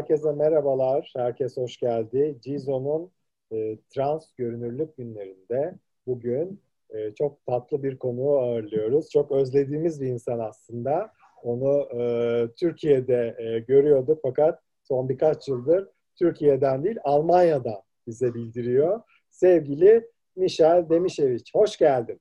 Herkese merhabalar, herkes hoş geldi. Cizo'nun e, trans görünürlük günlerinde bugün e, çok tatlı bir konuğu ağırlıyoruz. Çok özlediğimiz bir insan aslında. Onu e, Türkiye'de e, görüyorduk fakat son birkaç yıldır Türkiye'den değil Almanya'dan bize bildiriyor. Sevgili Michel Demişeviç, hoş geldin.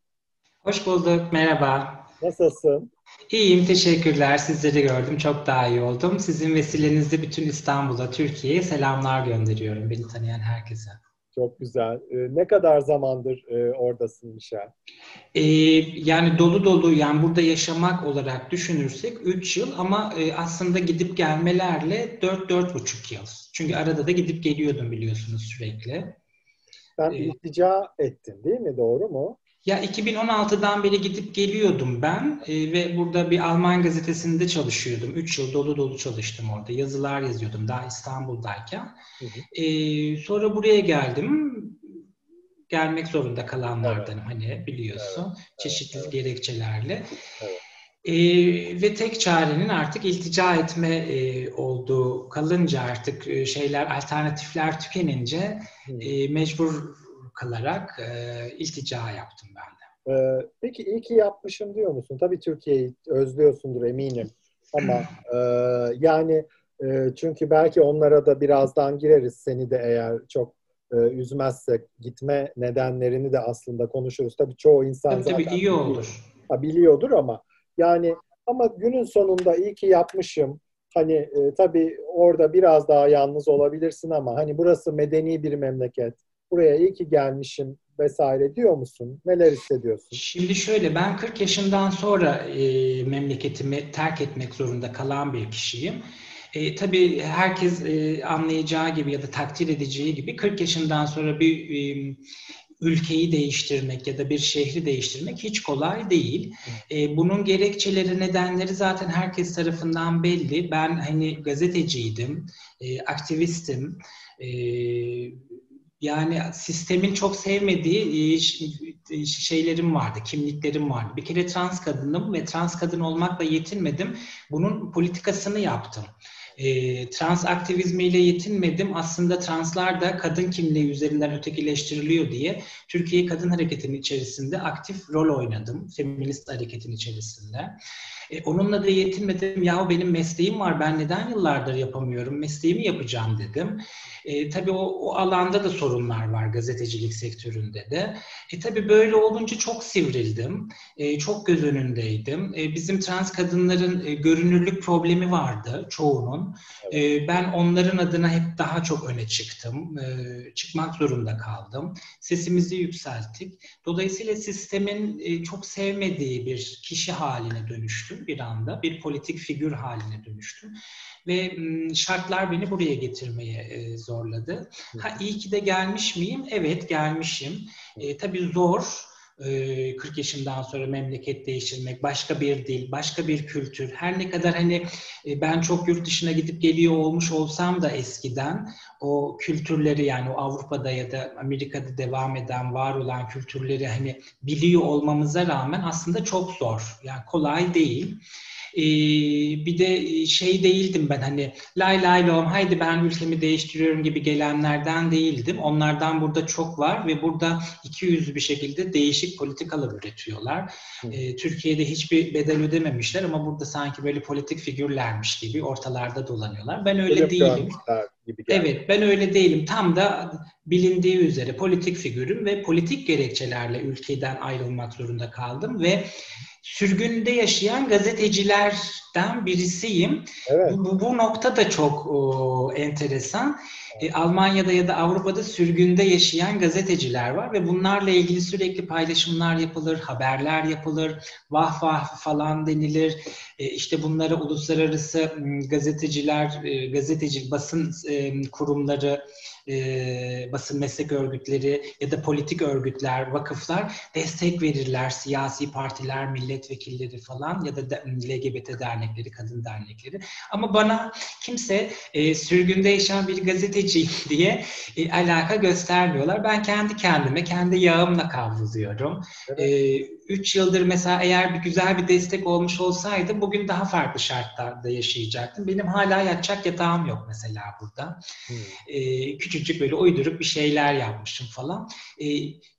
Hoş bulduk, merhaba. Nasılsın? İyiyim, teşekkürler. Sizleri gördüm, çok daha iyi oldum. Sizin vesilenizde bütün İstanbul'a, Türkiye'ye selamlar gönderiyorum beni tanıyan herkese. Çok güzel. Ee, ne kadar zamandır e, oradasın Michel? Ee, yani dolu dolu, yani burada yaşamak olarak düşünürsek 3 yıl ama e, aslında gidip gelmelerle 4-4,5 yıl. Çünkü arada da gidip geliyordum biliyorsunuz sürekli. Sen ee, iltica ettin değil mi? Doğru mu? Ya 2016'dan beri gidip geliyordum ben e, ve burada bir Alman gazetesinde çalışıyordum. Üç yıl dolu dolu çalıştım orada. Yazılar yazıyordum daha İstanbul'dayken. Hı hı. E, sonra buraya geldim. Gelmek zorunda kalanlardanım evet. hani biliyorsun. Evet. Çeşitli evet. gerekçelerle. Evet. E, ve tek çarenin artık iltica etme e, olduğu kalınca artık e, şeyler alternatifler tükenince e, mecbur kalarak e, iltica yaptım ben de. Ee, peki iyi ki yapmışım diyor musun? Tabii Türkiye'yi özlüyorsundur eminim. Ama e, yani e, çünkü belki onlara da birazdan gireriz seni de eğer çok e, üzmezsek gitme nedenlerini de aslında konuşuruz. Tabii çoğu insan tabii, zaten tabii iyi biliyor, olur. Ha, biliyordur ama yani ama günün sonunda iyi ki yapmışım. Hani e, tabii orada biraz daha yalnız olabilirsin ama hani burası medeni bir memleket buraya iyi ki gelmişim vesaire diyor musun? Neler hissediyorsun? Şimdi şöyle ben 40 yaşından sonra e, memleketimi terk etmek zorunda kalan bir kişiyim. E, tabii herkes e, anlayacağı gibi ya da takdir edeceği gibi 40 yaşından sonra bir e, ülkeyi değiştirmek ya da bir şehri değiştirmek hiç kolay değil. E, bunun gerekçeleri, nedenleri zaten herkes tarafından belli. Ben hani gazeteciydim, e, aktivistim, e, yani sistemin çok sevmediği e, e, şeylerim vardı, kimliklerim vardı. Bir kere trans kadınım ve trans kadın olmakla yetinmedim. Bunun politikasını yaptım. E, trans aktivizmiyle yetinmedim. Aslında translar da kadın kimliği üzerinden ötekileştiriliyor diye Türkiye Kadın Hareketi'nin içerisinde aktif rol oynadım. Feminist hareketin içerisinde. E, onunla da yetinmedim. Yahu benim mesleğim var. Ben neden yıllardır yapamıyorum? Mesleğimi yapacağım dedim. E, tabii o, o alanda da sorunlar var gazetecilik sektöründe de. E, tabii böyle olunca çok sivrildim. E, çok göz önündeydim. E, bizim trans kadınların e, görünürlük problemi vardı çoğunun. E, ben onların adına hep daha çok öne çıktım. E, çıkmak zorunda kaldım. Sesimizi yükselttik. Dolayısıyla sistemin e, çok sevmediği bir kişi haline dönüştüm bir anda. Bir politik figür haline dönüştüm. Ve şartlar beni buraya getirmeye e, zorladı. Ha iyi ki de gelmiş miyim? Evet gelmişim. E, tabii zor. 40 yaşından sonra memleket değiştirmek, başka bir dil, başka bir kültür. Her ne kadar hani ben çok yurt dışına gidip geliyor olmuş olsam da eskiden o kültürleri yani o Avrupa'da ya da Amerika'da devam eden, var olan kültürleri hani biliyor olmamıza rağmen aslında çok zor. Yani kolay değil. Ee, bir de şey değildim ben hani lay lay lom haydi ben ülkemi değiştiriyorum gibi gelenlerden değildim. Onlardan burada çok var ve burada iki yüzlü bir şekilde değişik politikalar üretiyorlar. Ee, Türkiye'de hiçbir bedel ödememişler ama burada sanki böyle politik figürlermiş gibi ortalarda dolanıyorlar. Ben öyle Öyle değilim. Gibi evet ben öyle değilim. Tam da bilindiği üzere politik figürüm ve politik gerekçelerle ülkeden ayrılmak zorunda kaldım ve sürgünde yaşayan gazetecilerden birisiyim. Evet. Bu, bu nokta da çok o, enteresan. E, Almanya'da ya da Avrupa'da sürgünde yaşayan gazeteciler var ve bunlarla ilgili sürekli paylaşımlar yapılır, haberler yapılır, vah vah falan denilir. E, işte bunlara uluslararası gazeteciler, e, gazeteci basın e, kurumları e, basın meslek örgütleri ya da politik örgütler, vakıflar destek verirler. Siyasi partiler, milletvekilleri falan ya da LGBT dernekleri, kadın dernekleri. Ama bana kimse e, sürgünde yaşayan bir gazeteci diye e, alaka göstermiyorlar. Ben kendi kendime, kendi yağımla kavruluyorum. Evet. E, 3 yıldır mesela eğer bir güzel bir destek olmuş olsaydı bugün daha farklı şartlarda yaşayacaktım. Benim hala yatacak yatağım yok mesela burada. Hmm. E, küçücük böyle uydurup bir şeyler yapmışım falan. E,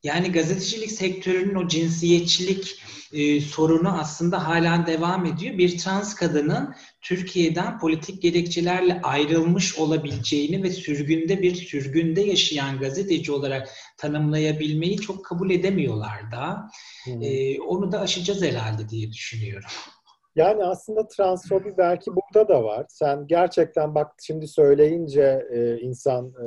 yani gazetecilik sektörünün o cinsiyetçilik e, sorunu aslında hala devam ediyor. Bir trans kadının Türkiye'den politik gerekçelerle ayrılmış olabileceğini ve sürgünde bir sürgünde yaşayan gazeteci olarak tanımlayabilmeyi çok kabul edemiyorlar da. Hmm. E, onu da aşacağız herhalde diye düşünüyorum. Yani aslında transfobi belki burada da var. Sen gerçekten bak şimdi söyleyince e, insan e,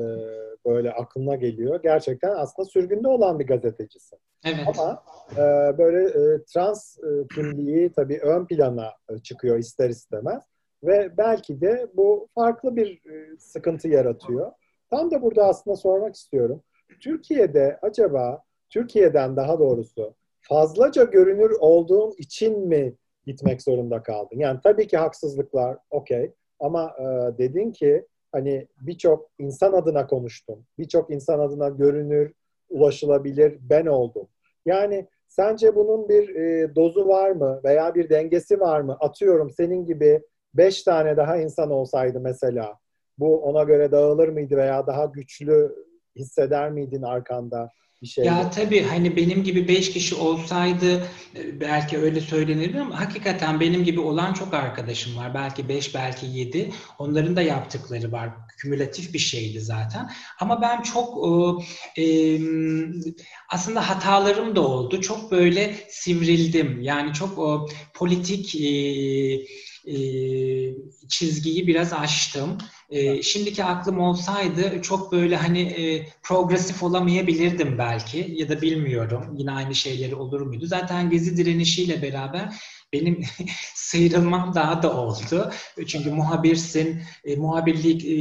böyle aklına geliyor. Gerçekten aslında sürgünde olan bir gazetecisin. Evet. Ama e, böyle e, trans e, kimliği tabii ön plana e, çıkıyor ister istemez. Ve belki de bu farklı bir e, sıkıntı yaratıyor. Tam da burada aslında sormak istiyorum. Türkiye'de acaba, Türkiye'den daha doğrusu fazlaca görünür olduğun için mi gitmek zorunda kaldın? Yani tabii ki haksızlıklar okey ama e, dedin ki hani birçok insan adına konuştum. Birçok insan adına görünür, ulaşılabilir ben oldum. Yani sence bunun bir e, dozu var mı veya bir dengesi var mı? Atıyorum senin gibi beş tane daha insan olsaydı mesela bu ona göre dağılır mıydı veya daha güçlü hisseder miydin arkanda? Bir şey. Ya tabii hani benim gibi beş kişi olsaydı e, belki öyle söylenirdi ama hakikaten benim gibi olan çok arkadaşım var. Belki beş, belki yedi. Onların da yaptıkları var. Kümülatif bir şeydi zaten. Ama ben çok e, aslında hatalarım da oldu. Çok böyle sivrildim. Yani çok o politik e, e, çizgiyi biraz aştım. E, şimdiki aklım olsaydı çok böyle hani e, progresif olamayabilirdim belki ya da bilmiyorum yine aynı şeyleri olur muydu. Zaten Gezi direnişiyle beraber benim sıyrılmam daha da oldu. Çünkü muhabirsin, e, muhabirlik e,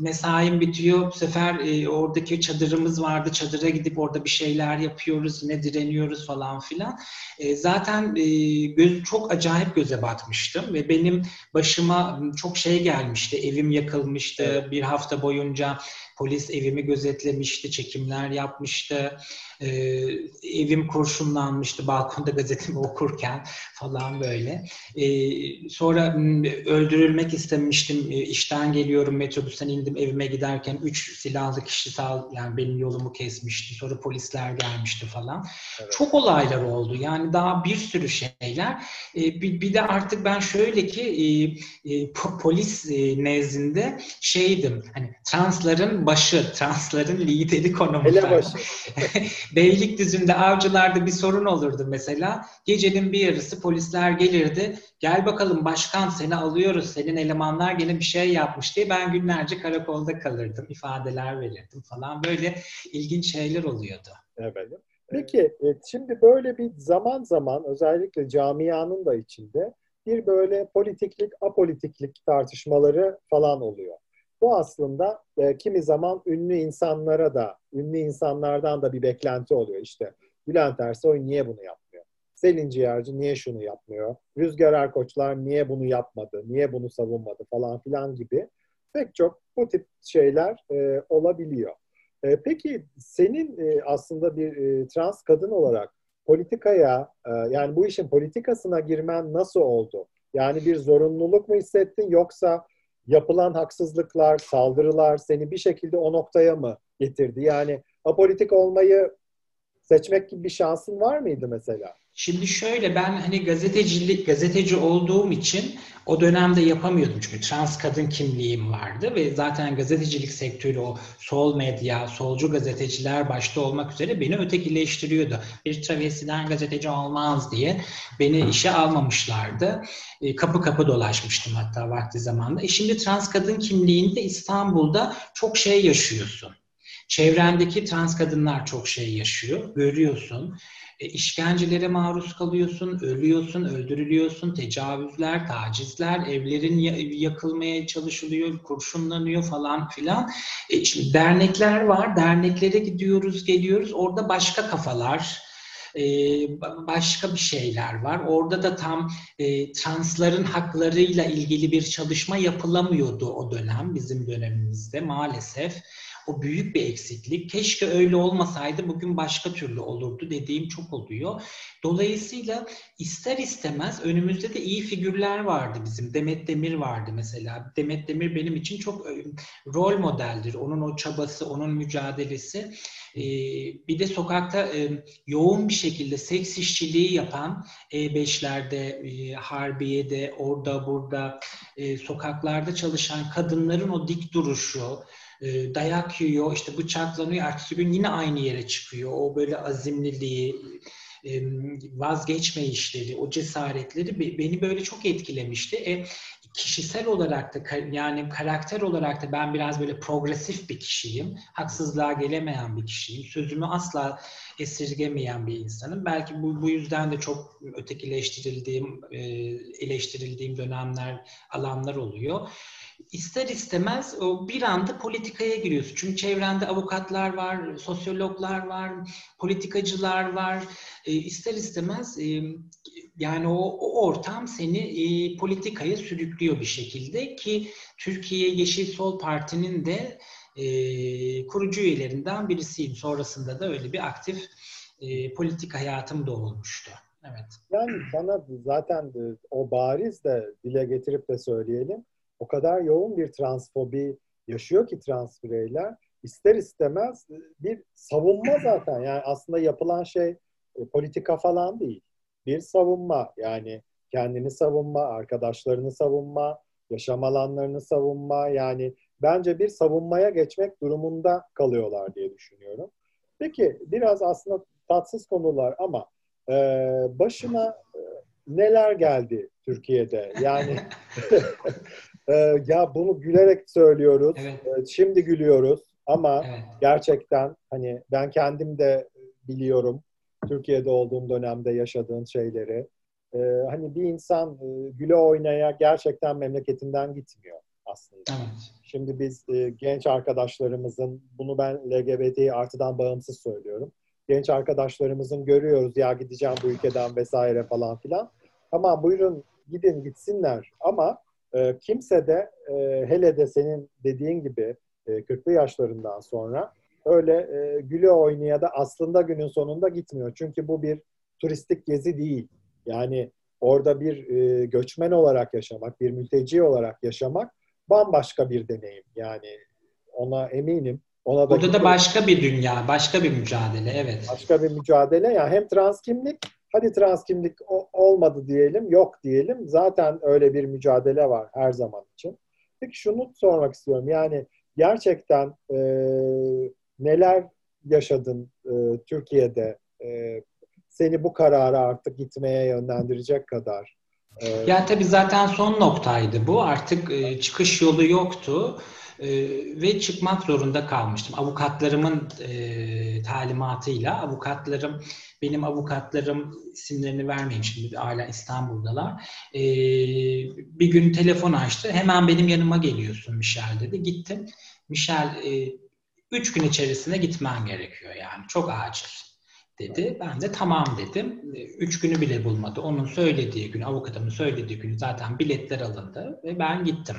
mesaim bitiyor. Bu sefer e, oradaki çadırımız vardı. Çadıra gidip orada bir şeyler yapıyoruz, yine direniyoruz falan filan. E, zaten e, göz, çok acayip göze batmıştım ve benim başıma çok şey gelmişti. Evim yakılmıştı. Bir hafta boyunca polis evimi gözetlemişti, çekimler yapmıştı. Ee, evim kurşunlanmıştı balkonda gazetemi okurken falan böyle. Ee, sonra öldürülmek istemiştim. Ee, işten geliyorum metrobüsten indim evime giderken üç silahlı kişi sağ, yani benim yolumu kesmişti. Sonra polisler gelmişti falan. Evet. Çok olaylar oldu. Yani daha bir sürü şeyler. Ee, bir, bir de artık ben şöyle ki e, e, polis e, nezdinde şeydim. Hani transların başı, transların lideri konumunda. Beylikdüzü'nde avcılarda bir sorun olurdu mesela. Gecenin bir yarısı polisler gelirdi. Gel bakalım başkan seni alıyoruz. Senin elemanlar gene bir şey yapmış diye ben günlerce karakolda kalırdım. ifadeler verirdim falan. Böyle ilginç şeyler oluyordu. Evet. Peki e, şimdi böyle bir zaman zaman özellikle camianın da içinde bir böyle politiklik, apolitiklik tartışmaları falan oluyor. Bu aslında e, kimi zaman ünlü insanlara da, ünlü insanlardan da bir beklenti oluyor. İşte Bülent Ersoy niye bunu yapmıyor? Selin Ciğerci niye şunu yapmıyor? Rüzgar Erkoçlar niye bunu yapmadı? Niye bunu savunmadı falan filan gibi pek çok bu tip şeyler e, olabiliyor. E, peki senin e, aslında bir e, trans kadın olarak politikaya e, yani bu işin politikasına girmen nasıl oldu? Yani bir zorunluluk mu hissettin yoksa yapılan haksızlıklar, saldırılar seni bir şekilde o noktaya mı getirdi? Yani apolitik olmayı seçmek gibi bir şansın var mıydı mesela? Şimdi şöyle ben hani gazetecilik gazeteci olduğum için o dönemde yapamıyordum çünkü trans kadın kimliğim vardı ve zaten gazetecilik sektörü o sol medya, solcu gazeteciler başta olmak üzere beni ötekileştiriyordu. Bir travestiden gazeteci olmaz diye beni işe almamışlardı. E, kapı kapı dolaşmıştım hatta vakti zamanda. E şimdi trans kadın kimliğinde İstanbul'da çok şey yaşıyorsun. Çevrendeki trans kadınlar çok şey yaşıyor, görüyorsun e, işkencelere maruz kalıyorsun, ölüyorsun, öldürülüyorsun, tecavüzler, tacizler, evlerin yakılmaya çalışılıyor, kurşunlanıyor falan filan. E, şimdi dernekler var, derneklere gidiyoruz, geliyoruz. Orada başka kafalar, e, başka bir şeyler var. Orada da tam e, transların haklarıyla ilgili bir çalışma yapılamıyordu o dönem, bizim dönemimizde maalesef. O büyük bir eksiklik. Keşke öyle olmasaydı bugün başka türlü olurdu dediğim çok oluyor. Dolayısıyla ister istemez önümüzde de iyi figürler vardı bizim. Demet Demir vardı mesela. Demet Demir benim için çok e, rol modeldir. Onun o çabası, onun mücadelesi. Ee, bir de sokakta e, yoğun bir şekilde seks işçiliği yapan E5'lerde, e, Harbiye'de, orada burada sokaklarda çalışan kadınların o dik duruşu, dayak yiyor, işte bıçaklanıyor, ertesi gün yine aynı yere çıkıyor. O böyle azimliliği, vazgeçme işleri, o cesaretleri beni böyle çok etkilemişti. E, kişisel olarak da yani karakter olarak da ben biraz böyle progresif bir kişiyim. Haksızlığa gelemeyen bir kişiyim. Sözümü asla esirgemeyen bir insanım. Belki bu, bu yüzden de çok ötekileştirildiğim, eleştirildiğim dönemler, alanlar oluyor ister istemez o bir anda politikaya giriyorsun. Çünkü çevrende avukatlar var, sosyologlar var, politikacılar var. E, ister istemez e, yani o, o ortam seni e, politikaya sürüklüyor bir şekilde ki Türkiye Yeşil Sol Parti'nin de e, kurucu üyelerinden birisiyim. Sonrasında da öyle bir aktif e, politik hayatım da olmuştu. Evet. Yani sana zaten o bariz de dile getirip de söyleyelim o kadar yoğun bir transfobi yaşıyor ki trans bireyler ister istemez bir savunma zaten yani aslında yapılan şey e, politika falan değil. Bir savunma yani kendini savunma, arkadaşlarını savunma, yaşam alanlarını savunma yani bence bir savunmaya geçmek durumunda kalıyorlar diye düşünüyorum. Peki biraz aslında tatsız konular ama e, başına e, neler geldi Türkiye'de? Yani Ee, ya bunu gülerek söylüyoruz. Evet. Ee, şimdi gülüyoruz ama evet. gerçekten hani ben kendim de biliyorum Türkiye'de olduğum dönemde yaşadığım şeyleri. Ee, hani bir insan e, güle oynaya gerçekten memleketinden gitmiyor aslında. Evet. Şimdi biz e, genç arkadaşlarımızın, bunu ben LGBT artıdan bağımsız söylüyorum. Genç arkadaşlarımızın görüyoruz ya gideceğim bu ülkeden vesaire falan filan. Tamam buyurun gidin gitsinler ama e, kimse de e, hele de senin dediğin gibi e, 40'lı yaşlarından sonra öyle e, güle oynaya da aslında günün sonunda gitmiyor. Çünkü bu bir turistik gezi değil. Yani orada bir e, göçmen olarak yaşamak, bir mülteci olarak yaşamak bambaşka bir deneyim. Yani ona eminim. Ona da Burada da başka bir dünya, başka bir mücadele, evet. Başka bir mücadele. Yani hem trans kimlik Hadi trans kimlik olmadı diyelim, yok diyelim. Zaten öyle bir mücadele var her zaman için. Peki şunu sormak istiyorum. Yani gerçekten e, neler yaşadın e, Türkiye'de e, seni bu karara artık gitmeye yönlendirecek kadar? E, ya tabii zaten son noktaydı bu. Artık e, çıkış yolu yoktu. E, ve çıkmak zorunda kalmıştım. Avukatlarımın e, talimatıyla avukatlarım benim avukatlarım isimlerini vermeyeyim şimdi hala İstanbul'dalar. E, bir gün telefon açtı. Hemen benim yanıma geliyorsun Michel dedi. Gittim. Michel e, üç gün içerisinde gitmen gerekiyor yani. Çok acil dedi. Ben de tamam dedim. Üç günü bile bulmadı. Onun söylediği gün, avukatımın söylediği gün zaten biletler alındı ve ben gittim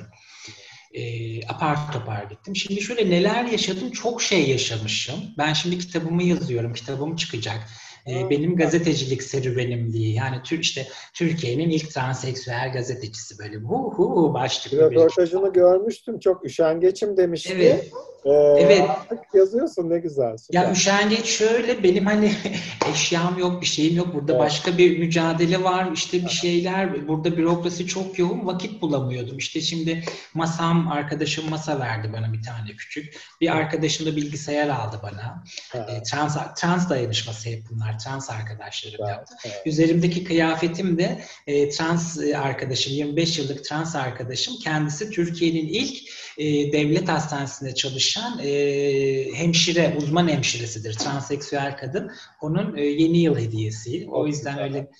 e, apar topar gittim. Şimdi şöyle neler yaşadım? Çok şey yaşamışım. Ben şimdi kitabımı yazıyorum. Kitabım çıkacak. E, benim gazetecilik serüvenim diye. Yani tür işte Türkiye'nin ilk transseksüel gazetecisi böyle hu hu başlıklı röportajını görmüştüm. Çok üşengeçim demişti. Evet. Ee, evet. yazıyorsun ne güzel. Süper. Ya üşengeç şöyle benim hani eşyam yok bir şeyim yok. Burada evet. başka bir mücadele var. işte bir şeyler. Burada bürokrasi çok yoğun. Vakit bulamıyordum. İşte şimdi masam arkadaşım masa verdi bana bir tane küçük. Bir arkadaşım da bilgisayar aldı bana. E, trans, trans dayanışması hep bunlar. Trans arkadaşlarım evet. yaptı. Evet. Üzerimdeki kıyafetim de e, trans arkadaşım 25 yıllık trans arkadaşım. Kendisi Türkiye'nin ilk e, devlet hastanesinde çalışan e, hemşire, uzman hemşiresidir. Transseksüel kadın. Onun e, yeni yıl hediyesi. O yüzden öyle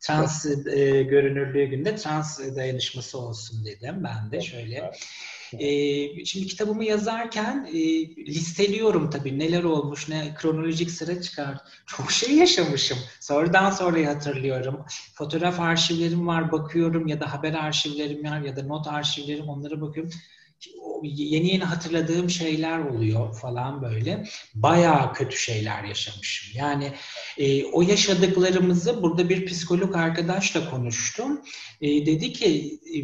trans e, görünürlüğü günde trans dayanışması olsun dedim ben de şöyle. E, şimdi kitabımı yazarken e, listeliyorum tabii neler olmuş, ne kronolojik sıra çıkar. Çok şey yaşamışım. Sonradan sonra hatırlıyorum. Fotoğraf arşivlerim var, bakıyorum ya da haber arşivlerim var ya da not arşivlerim onlara bakıyorum. Yeni yeni hatırladığım şeyler oluyor falan böyle. Bayağı kötü şeyler yaşamışım. Yani e, o yaşadıklarımızı burada bir psikolog arkadaşla konuştum. E, dedi ki e,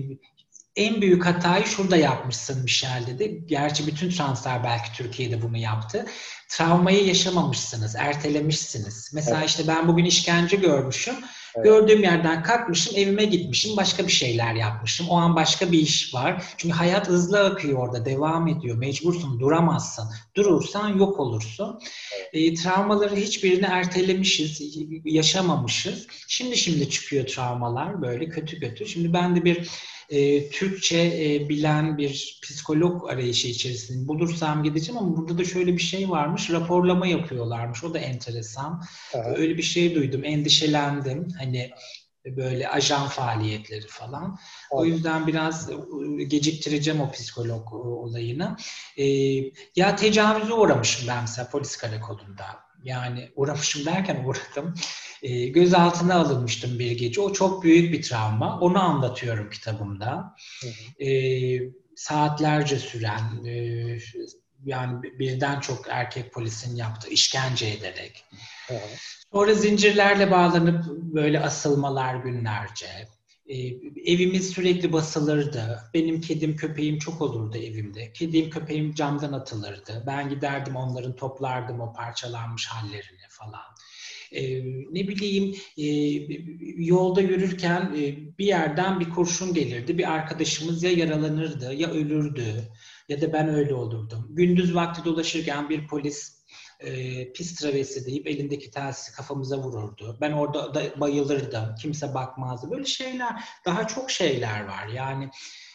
en büyük hatayı şurada yapmışsın Michel dedi. Gerçi bütün translar belki Türkiye'de bunu yaptı. Travmayı yaşamamışsınız, ertelemişsiniz. Mesela evet. işte ben bugün işkence görmüşüm. Evet. Gördüğüm yerden kalkmışım, evime gitmişim, başka bir şeyler yapmışım. O an başka bir iş var. Çünkü hayat hızlı akıyor orada, devam ediyor. Mecbursun, duramazsın. Durursan yok olursun. E, travmaları hiçbirini ertelemişiz, yaşamamışız. Şimdi şimdi çıkıyor travmalar böyle kötü kötü. Şimdi ben de bir e, Türkçe e, bilen bir psikolog arayışı içerisinde bulursam gideceğim ama burada da şöyle bir şey varmış. Raporlama yapıyorlarmış. O da enteresan. Evet. Öyle bir şey duydum. Endişelendim. Hani böyle ajan faaliyetleri falan. Evet. O yüzden biraz e, geciktireceğim o psikolog e, olayını. Ee, ya tecavüze uğramışım ben mesela polis karakolunda. Yani uğramışım derken uğradım. E, gözaltına alınmıştım bir gece. O çok büyük bir travma. Onu anlatıyorum kitabımda. E, saatlerce süren, e, yani birden çok erkek polisin yaptığı işkence ederek. Sonra zincirlerle bağlanıp böyle asılmalar günlerce. Ee, evimiz sürekli basılırdı. Benim kedim köpeğim çok olurdu evimde. Kedim köpeğim camdan atılırdı. Ben giderdim onların toplardım o parçalanmış hallerini falan. Ee, ne bileyim e, yolda yürürken e, bir yerden bir kurşun gelirdi. Bir arkadaşımız ya yaralanırdı ya ölürdü ya da ben öyle olurdum. Gündüz vakti dolaşırken bir polis e, pis travesi deyip elindeki telsizi kafamıza vururdu. Ben orada da bayılırdım. Kimse bakmazdı. Böyle şeyler, daha çok şeyler var. Yani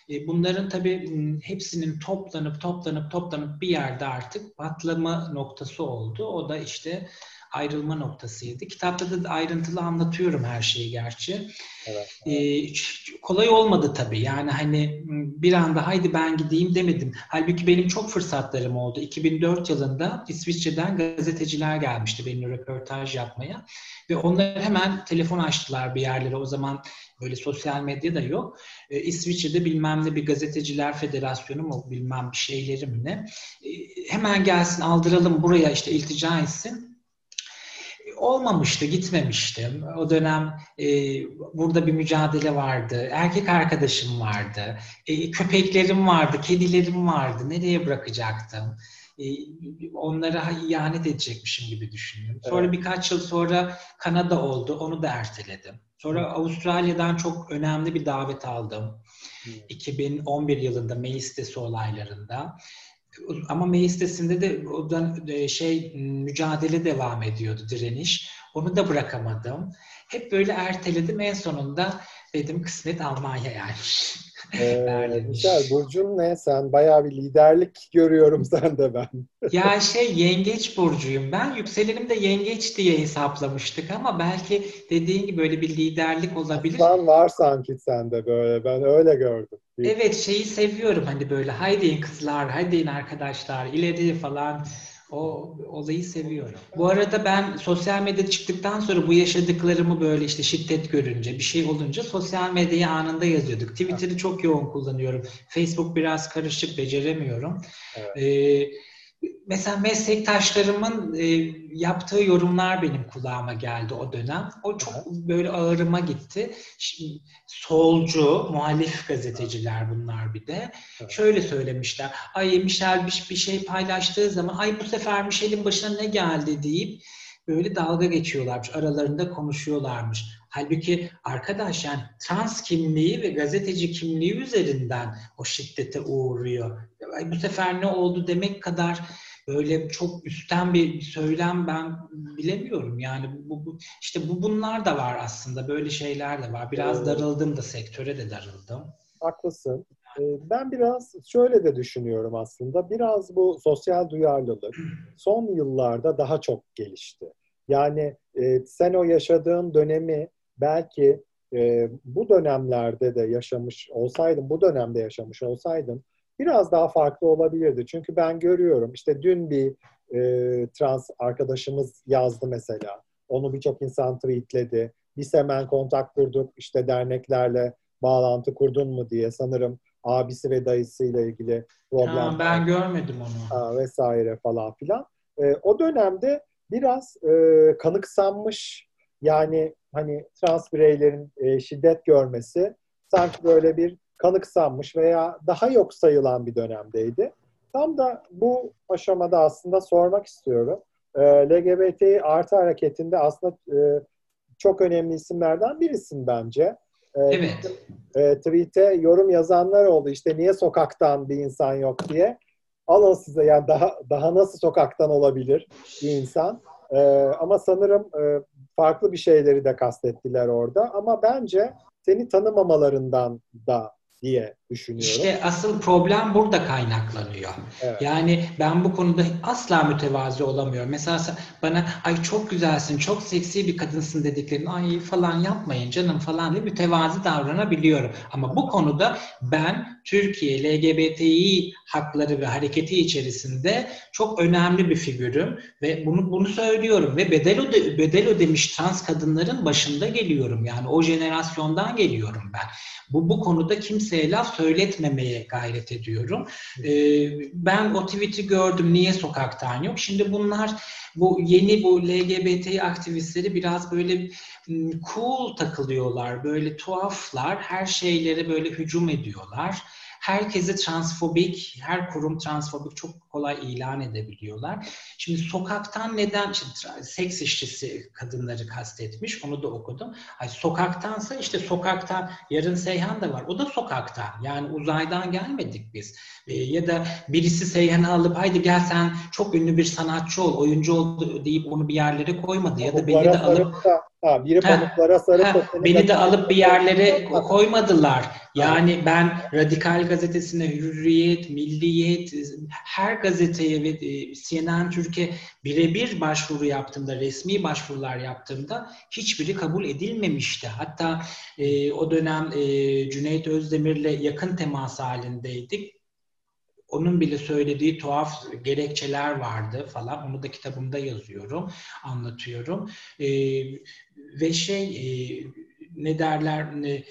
e, bunların tabii hepsinin toplanıp toplanıp toplanıp bir yerde artık patlama noktası oldu. O da işte ayrılma noktasıydı. Kitapta da ayrıntılı anlatıyorum her şeyi gerçi. Evet, Ee, kolay olmadı tabii. Yani hani bir anda haydi ben gideyim demedim. Halbuki benim çok fırsatlarım oldu. 2004 yılında İsviçre'den gazeteciler gelmişti benimle röportaj yapmaya. Ve onlar hemen telefon açtılar bir yerlere. O zaman böyle sosyal medya da yok. Ee, İsviçre'de bilmem ne bir gazeteciler federasyonu mu bilmem bir şeyleri mi ne. Ee, hemen gelsin aldıralım buraya işte iltica etsin olmamıştı, gitmemiştim. O dönem e, burada bir mücadele vardı. Erkek arkadaşım vardı. E, köpeklerim vardı, kedilerim vardı. Nereye bırakacaktım? E, onlara ihanet edecekmişim gibi düşünüyorum. Sonra evet. birkaç yıl sonra Kanada oldu. Onu da erteledim. Sonra Avustralya'dan çok önemli bir davet aldım. Hmm. 2011 yılında Mayıs olaylarında. Ama meclisinde de o da e, şey mücadele devam ediyordu direniş. Onu da bırakamadım. Hep böyle erteledim. En sonunda dedim kısmet Almanya yani. Ee, Michel, Burcun ne? Sen bayağı bir liderlik görüyorum sende ben. ya şey yengeç burcuyum ben. Yükselenim de yengeç diye hesaplamıştık ama belki dediğin gibi böyle bir liderlik olabilir. Aslan var sanki sende böyle. Ben öyle gördüm. Evet şeyi seviyorum hani böyle haydi kızlar, haydi arkadaşlar ileri falan. O olayı seviyorum. Bu arada ben sosyal medyada çıktıktan sonra bu yaşadıklarımı böyle işte şiddet görünce, bir şey olunca sosyal medyaya anında yazıyorduk. Twitter'ı çok yoğun kullanıyorum. Facebook biraz karışık, beceremiyorum. Evet. Ee, mesela meslektaşlarımın e, yaptığı yorumlar benim kulağıma geldi o dönem. O çok böyle ağırıma gitti. Şimdi, solcu, muhalif gazeteciler bunlar bir de. Evet. Şöyle söylemişler. Ay Michel bir, bir şey paylaştığı zaman ay bu sefer Michel'in başına ne geldi deyip böyle dalga geçiyorlarmış. Aralarında konuşuyorlarmış. Halbuki arkadaş yani trans kimliği ve gazeteci kimliği üzerinden o şiddete uğruyor. Bu sefer ne oldu demek kadar böyle çok üstten bir söylem ben bilemiyorum. Yani bu, bu işte bu bunlar da var aslında. Böyle şeyler de var. Biraz darıldım da sektöre de darıldım. Haklısın. Ee, ben biraz şöyle de düşünüyorum aslında. Biraz bu sosyal duyarlılık son yıllarda daha çok gelişti. Yani e, sen o yaşadığın dönemi belki e, bu dönemlerde de yaşamış olsaydın, bu dönemde yaşamış olsaydın biraz daha farklı olabilirdi. Çünkü ben görüyorum işte dün bir e, trans arkadaşımız yazdı mesela. Onu birçok insan tweetledi. Biz hemen kontak kurduk işte derneklerle bağlantı kurdun mu diye sanırım abisi ve dayısıyla ilgili problem. Ha, ben görmedim onu. Ha, vesaire falan filan. E, o dönemde biraz e, kanıksanmış yani hani trans bireylerin e, şiddet görmesi sanki böyle bir kanıksanmış veya daha yok sayılan bir dönemdeydi. Tam da bu aşamada aslında sormak istiyorum. E, LGBT artı hareketinde aslında e, çok önemli isimlerden birisin bence. E, evet. E, tweet'e yorum yazanlar oldu. İşte niye sokaktan bir insan yok diye. Alın size yani daha daha nasıl sokaktan olabilir bir insan. E, ama sanırım e, farklı bir şeyleri de kastettiler orada. Ama bence seni tanımamalarından da diye düşünüyorum. İşte asıl problem burada kaynaklanıyor. Evet. Yani ben bu konuda asla mütevazi olamıyorum. Mesela bana ay çok güzelsin, çok seksi bir kadınsın dediklerini ay falan yapmayın canım falan diye mütevazi davranabiliyorum. Ama bu konuda ben Türkiye LGBTİ hakları ve hareketi içerisinde çok önemli bir figürüm ve bunu bunu söylüyorum ve bedel öde, bedel ödemiş trans kadınların başında geliyorum. Yani o jenerasyondan geliyorum ben. Bu bu konuda kimseye laf söyletmemeye gayret ediyorum. Ee, ben o tweet'i gördüm. Niye sokaktan yok? Şimdi bunlar bu yeni bu LGBT aktivistleri biraz böyle cool takılıyorlar. Böyle tuhaflar. Her şeylere böyle hücum ediyorlar herkesi transfobik, her kurum transfobik çok kolay ilan edebiliyorlar. Şimdi sokaktan neden, şimdi seks işçisi kadınları kastetmiş, onu da okudum. Ay, sokaktansa işte sokaktan, yarın Seyhan da var, o da sokaktan. Yani uzaydan gelmedik biz. E, ya da birisi Seyhan'ı alıp haydi gel sen çok ünlü bir sanatçı ol, oyuncu ol deyip onu bir yerlere koymadı. Ya da beni de alıp... Da Ha, biri pamuklara sarıp ha, beni de alıp bir yerlere koymadılar. Yani ben Radikal Gazetesi'ne Hürriyet, Milliyet, her gazeteye ve e, CNN Türkiye birebir başvuru yaptığımda, resmi başvurular yaptığımda hiçbiri kabul edilmemişti. Hatta e, o dönem e, Cüneyt Özdemir'le yakın temas halindeydik onun bile söylediği tuhaf gerekçeler vardı falan. Onu da kitabımda yazıyorum, anlatıyorum. E, ve şey e, ne derler ne,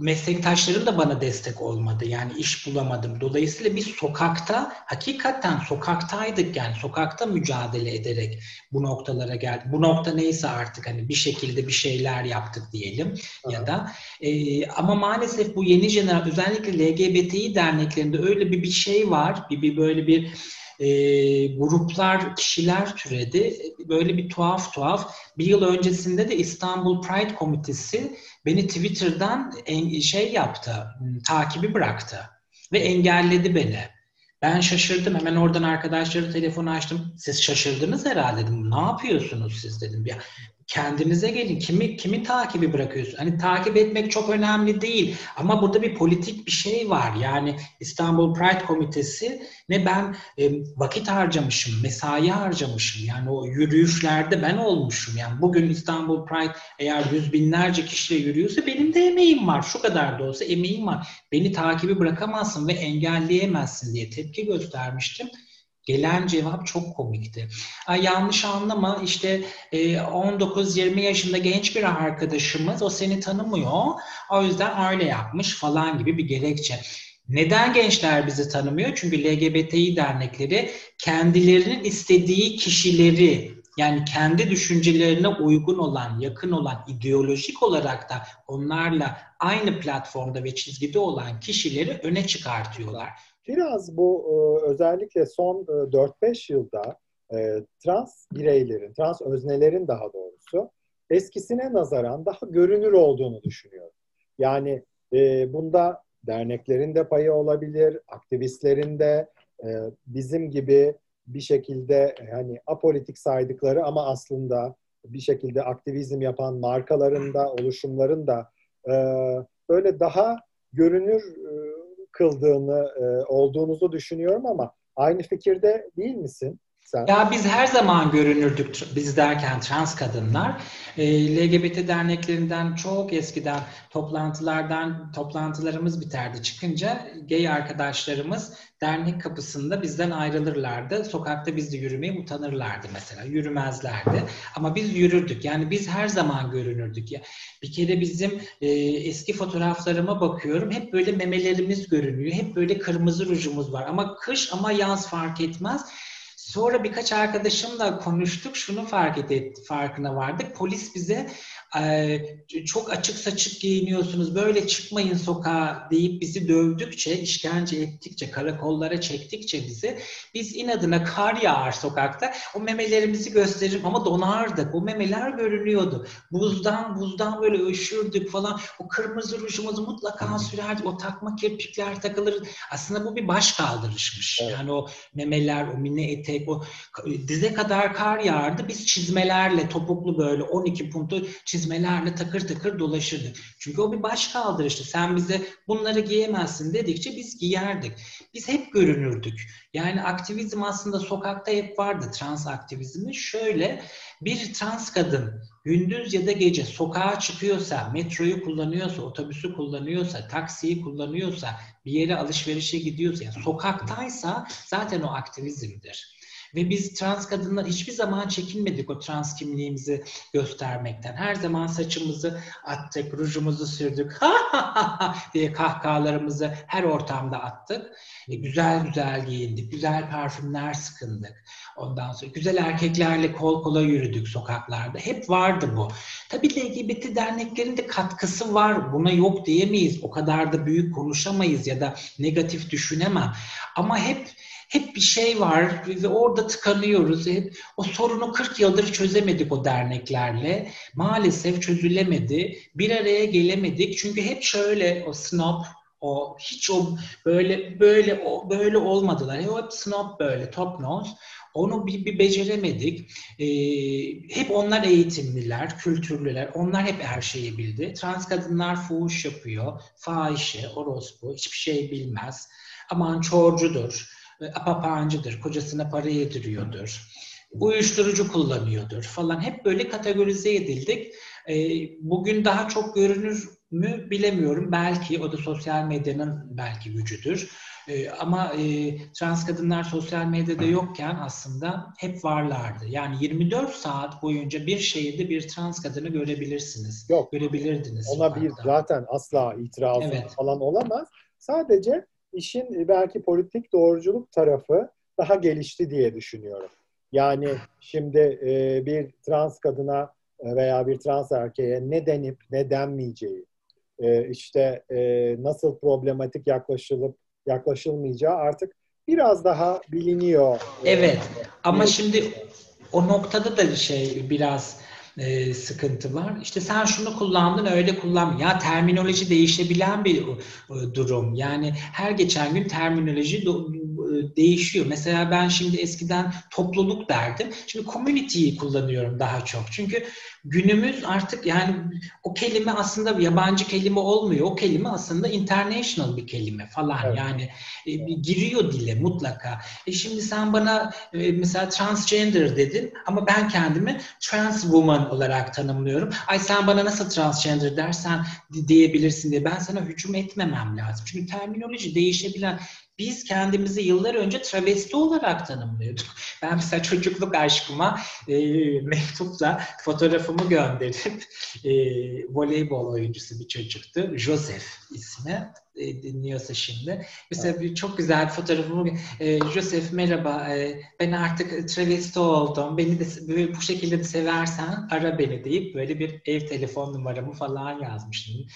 meslektaşlarım da bana destek olmadı. Yani iş bulamadım. Dolayısıyla biz sokakta hakikaten sokaktaydık yani sokakta mücadele ederek bu noktalara geldik. Bu nokta neyse artık hani bir şekilde bir şeyler yaptık diyelim Aha. ya da e, ama maalesef bu yeni jenerasyon özellikle LGBTİ derneklerinde öyle bir bir şey var. Bir, bir böyle bir e, gruplar, kişiler türedi. Böyle bir tuhaf tuhaf. Bir yıl öncesinde de İstanbul Pride Komitesi beni Twitter'dan en, şey yaptı, takibi bıraktı ve engelledi beni. Ben şaşırdım. Hemen oradan arkadaşları telefonu açtım. Siz şaşırdınız herhalde dedim. Ne yapıyorsunuz siz dedim. Ya kendinize gelin. Kimi kimi takibi bırakıyorsun? Hani takip etmek çok önemli değil ama burada bir politik bir şey var. Yani İstanbul Pride Komitesi ne ben e, vakit harcamışım, mesai harcamışım. Yani o yürüyüşlerde ben olmuşum. Yani bugün İstanbul Pride eğer yüz binlerce kişiyle yürüyorsa benim de emeğim var. Şu kadar da olsa emeğim var. Beni takibi bırakamazsın ve engelleyemezsin diye tepki göstermiştim. Gelen cevap çok komikti. Ay, yanlış anlama işte 19-20 e, yaşında genç bir arkadaşımız o seni tanımıyor. O yüzden öyle yapmış falan gibi bir gerekçe. Neden gençler bizi tanımıyor? Çünkü LGBTİ dernekleri kendilerinin istediği kişileri yani kendi düşüncelerine uygun olan, yakın olan, ideolojik olarak da onlarla aynı platformda ve çizgide olan kişileri öne çıkartıyorlar. Biraz bu e, özellikle son 4-5 e, yılda e, trans bireylerin, trans öznelerin daha doğrusu eskisine nazaran daha görünür olduğunu düşünüyorum. Yani bunda derneklerin de payı olabilir, aktivistlerin de bizim gibi bir şekilde hani apolitik saydıkları ama aslında bir şekilde aktivizm yapan markaların da oluşumların da böyle daha görünür kıldığını e, olduğunuzu düşünüyorum ama aynı fikirde değil misin? Sen... Ya biz her zaman görünürdük biz derken trans kadınlar. E, LGBT derneklerinden çok eskiden toplantılardan toplantılarımız biterdi. Çıkınca gay arkadaşlarımız dernek kapısında bizden ayrılırlardı. Sokakta biz de yürümeye utanırlardı mesela. Yürümezlerdi. Ama biz yürürdük. Yani biz her zaman görünürdük. Ya bir kere bizim e, eski fotoğraflarıma bakıyorum. Hep böyle memelerimiz görünüyor. Hep böyle kırmızı rujumuz var. Ama kış ama yaz fark etmez. Sonra birkaç arkadaşımla konuştuk. Şunu fark etti, farkına vardık. Polis bize çok açık saçık giyiniyorsunuz, böyle çıkmayın sokağa deyip bizi dövdükçe, işkence ettikçe, karakollara çektikçe bizi, biz inadına kar yağar sokakta, o memelerimizi gösterir ama donardık. O memeler görünüyordu. Buzdan, buzdan böyle üşürdük falan. O kırmızı rujumuzu mutlaka sürerdik. O takma kirpikler takılır. Aslında bu bir baş kaldırışmış. Evet. Yani o memeler, o mini etek, o dize kadar kar yağardı. Biz çizmelerle, topuklu böyle 12 puntu çizmelerle çizmelerle takır takır dolaşırdık. Çünkü o bir baş kaldırıştı. Sen bize bunları giyemezsin dedikçe biz giyerdik. Biz hep görünürdük. Yani aktivizm aslında sokakta hep vardı trans aktivizmi. Şöyle bir trans kadın gündüz ya da gece sokağa çıkıyorsa, metroyu kullanıyorsa, otobüsü kullanıyorsa, taksiyi kullanıyorsa, bir yere alışverişe gidiyorsa, yani sokaktaysa zaten o aktivizmdir. Ve biz trans kadınlar hiçbir zaman çekinmedik o trans kimliğimizi göstermekten. Her zaman saçımızı attık, rujumuzu sürdük, diye kahkahalarımızı her ortamda attık. E, güzel güzel giyindik, güzel parfümler sıkındık. Ondan sonra güzel erkeklerle kol kola yürüdük sokaklarda. Hep vardı bu. Tabii LGBT derneklerin de katkısı var. Buna yok diyemeyiz. O kadar da büyük konuşamayız ya da negatif düşünemem. Ama hep hep bir şey var ve orada tıkanıyoruz. Hep o sorunu 40 yıldır çözemedik o derneklerle. Maalesef çözülemedi. Bir araya gelemedik. Çünkü hep şöyle o snob o hiç o böyle böyle o böyle olmadılar. Hep snob böyle top nose. Onu bir, bir beceremedik. Ee, hep onlar eğitimliler, kültürlüler. Onlar hep her şeyi bildi. Trans kadınlar fuhuş yapıyor. Fahişe, orospu, hiçbir şey bilmez. Aman çorcudur apapancıdır, kocasına para yediriyordur, uyuşturucu kullanıyordur falan. Hep böyle kategorize edildik. E, bugün daha çok görünür mü bilemiyorum. Belki o da sosyal medyanın belki gücüdür. E, ama e, trans kadınlar sosyal medyada yokken aslında hep varlardı. Yani 24 saat boyunca bir şehirde bir trans kadını görebilirsiniz. Yok. Görebilirdiniz. Ona sokakta. bir zaten asla itirazı evet. falan olamaz. Sadece işin e, belki politik doğruculuk tarafı daha gelişti diye düşünüyorum. Yani şimdi e, bir trans kadına e, veya bir trans erkeğe ne denip ne denmeyeceği, e, işte e, nasıl problematik yaklaşılıp yaklaşılmayacağı artık biraz daha biliniyor. Evet ama şimdi o noktada da şey biraz e, sıkıntı var. İşte sen şunu kullandın öyle kullan. Ya terminoloji değişebilen bir e, durum. Yani her geçen gün terminoloji do, değişiyor. Mesela ben şimdi eskiden topluluk derdim. Şimdi community'yi kullanıyorum daha çok. Çünkü günümüz artık yani o kelime aslında yabancı kelime olmuyor. O kelime aslında international bir kelime falan. Evet. Yani e, giriyor dile mutlaka. E şimdi sen bana e, mesela transgender dedin ama ben kendimi trans woman olarak tanımlıyorum. Ay sen bana nasıl transgender dersen diyebilirsin diye. Ben sana hücum etmemem lazım. Çünkü terminoloji değişebilen biz kendimizi yıllar önce travesti olarak tanımlıyorduk. Ben mesela çocukluk aşkıma e, mektupla fotoğrafımı gönderip e, voleybol oyuncusu bir çocuktu. Joseph ismi. E, dinliyorsa şimdi. Mesela evet. bir çok güzel fotoğrafımı e, Joseph merhaba e, ben artık travesti oldum. Beni de böyle, bu şekilde de seversen ara beni deyip böyle bir ev telefon numaramı falan yazmıştım.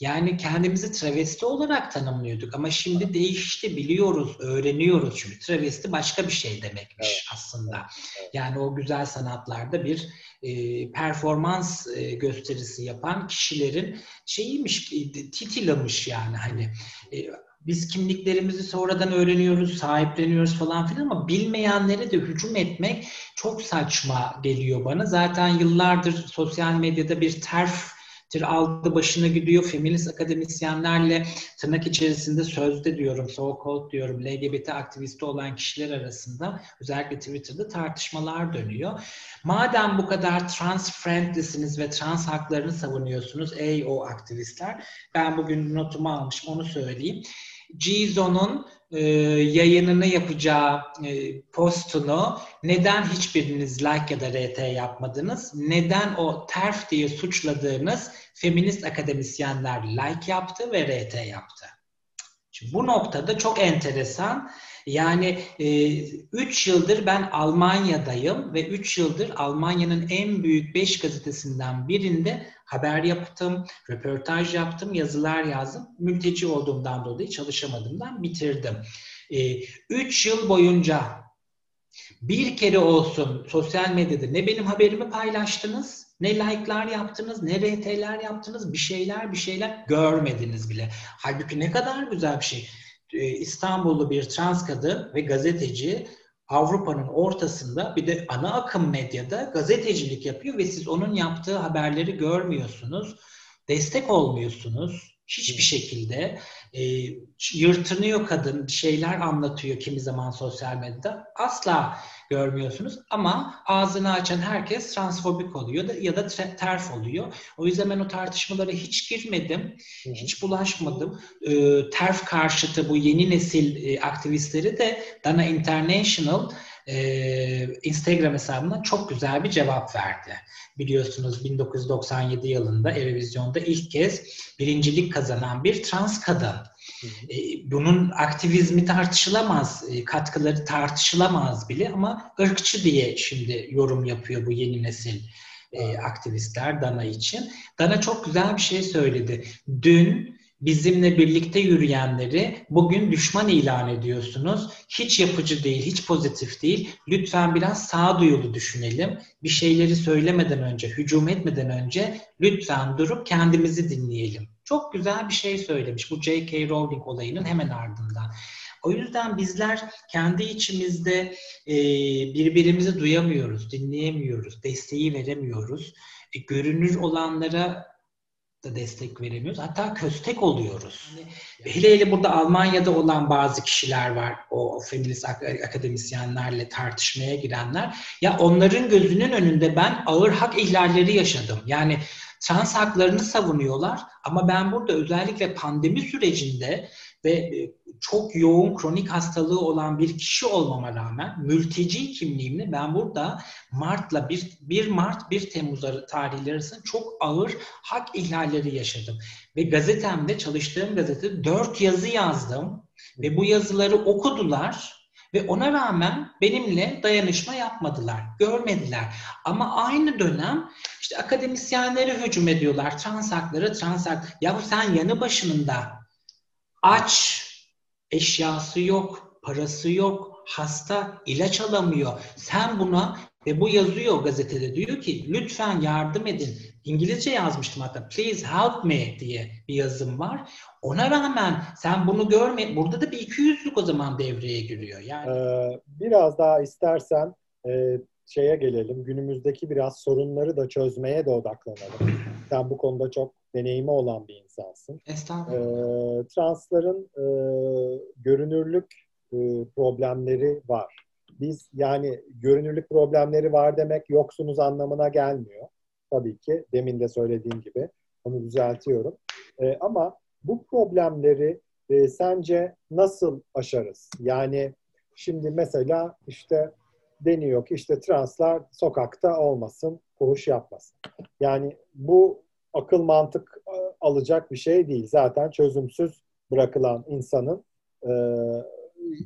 Yani kendimizi travesti olarak tanımlıyorduk ama şimdi değişti biliyoruz, öğreniyoruz çünkü travesti başka bir şey demekmiş evet. aslında. Yani o güzel sanatlarda bir e, performans e, gösterisi yapan kişilerin şeyiymiş, e, titilamış yani hani e, biz kimliklerimizi sonradan öğreniyoruz, sahipleniyoruz falan filan ama bilmeyenlere de hücum etmek çok saçma geliyor bana. Zaten yıllardır sosyal medyada bir terf aldı başına gidiyor. Feminist akademisyenlerle tırnak içerisinde sözde diyorum, so called diyorum, LGBT aktivisti olan kişiler arasında özellikle Twitter'da tartışmalar dönüyor. Madem bu kadar trans friendlysiniz ve trans haklarını savunuyorsunuz ey o aktivistler, ben bugün notumu almışım onu söyleyeyim. Gizo'nun e, yayınını yapacağı e, postunu neden hiçbiriniz like ya da RT yapmadınız? Neden o terf diye suçladığınız feminist akademisyenler like yaptı ve RT yaptı? Şimdi bu noktada çok enteresan. Yani 3 e, yıldır ben Almanya'dayım ve 3 yıldır Almanya'nın en büyük 5 gazetesinden birinde haber yaptım, röportaj yaptım, yazılar yazdım. Mülteci olduğumdan dolayı çalışamadığımdan bitirdim. 3 e, yıl boyunca bir kere olsun sosyal medyada ne benim haberimi paylaştınız, ne like'lar yaptınız, ne RT'ler yaptınız, bir şeyler bir şeyler görmediniz bile. Halbuki ne kadar güzel bir şey. E, İstanbullu bir trans kadın ve gazeteci Avrupa'nın ortasında bir de ana akım medyada gazetecilik yapıyor ve siz onun yaptığı haberleri görmüyorsunuz. Destek olmuyorsunuz hiçbir şekilde. E, yırtınıyor kadın, bir şeyler anlatıyor kimi zaman sosyal medyada. Asla görmüyorsunuz ama ağzını açan herkes transfobik oluyor ya da terf oluyor. O yüzden ben o tartışmalara hiç girmedim, hiç bulaşmadım. E, terf karşıtı bu yeni nesil e, aktivistleri de Dana International e, Instagram hesabına çok güzel bir cevap verdi. Biliyorsunuz 1997 yılında Eurovision'da ilk kez birincilik kazanan bir trans kadın. E, bunun aktivizmi tartışılamaz, e, katkıları tartışılamaz bile ama ırkçı diye şimdi yorum yapıyor bu yeni nesil e, aktivistler Dana için. Dana çok güzel bir şey söyledi. Dün bizimle birlikte yürüyenleri bugün düşman ilan ediyorsunuz. Hiç yapıcı değil, hiç pozitif değil. Lütfen biraz sağduyulu düşünelim. Bir şeyleri söylemeden önce, hücum etmeden önce lütfen durup kendimizi dinleyelim. Çok güzel bir şey söylemiş bu J.K. Rowling olayının hemen ardından. O yüzden bizler kendi içimizde e, birbirimizi duyamıyoruz, dinleyemiyoruz, desteği veremiyoruz. E, görünür olanlara da destek veremiyoruz. Hatta köstek oluyoruz. Yani, hele hele burada Almanya'da olan bazı kişiler var. O, feminist akademisyenlerle tartışmaya girenler. Ya onların gözünün önünde ben ağır hak ihlalleri yaşadım. Yani trans haklarını savunuyorlar ama ben burada özellikle pandemi sürecinde ve e, çok yoğun kronik hastalığı olan bir kişi olmama rağmen mülteci kimliğimle ben burada Mart'la 1, 1 Mart 1 Temmuz tarihleri arasında çok ağır hak ihlalleri yaşadım. Ve gazetemde çalıştığım gazetede dört yazı yazdım ve bu yazıları okudular ve ona rağmen benimle dayanışma yapmadılar, görmediler. Ama aynı dönem işte akademisyenlere hücum ediyorlar. Trans hakları, trans hak. Yahu sen yanı başında aç, eşyası yok, parası yok, hasta, ilaç alamıyor. Sen buna ve bu yazıyor gazetede diyor ki lütfen yardım edin. İngilizce yazmıştım hatta please help me diye bir yazım var. Ona rağmen sen bunu görme. Burada da bir iki yüzlük o zaman devreye giriyor. Yani ee, biraz daha istersen e, şeye gelelim. Günümüzdeki biraz sorunları da çözmeye de odaklanalım. Sen bu konuda çok deneyimi olan bir insansın. Estağfurullah. E, transların e, görünürlük e, problemleri var. Biz yani görünürlük problemleri var demek yoksunuz anlamına gelmiyor. Tabii ki demin de söylediğim gibi onu düzeltiyorum. E, ama bu problemleri e, sence nasıl aşarız? Yani şimdi mesela işte deniyor ki işte translar sokakta olmasın, koğuş yapmasın. Yani bu akıl mantık e, alacak bir şey değil. Zaten çözümsüz bırakılan insanın e,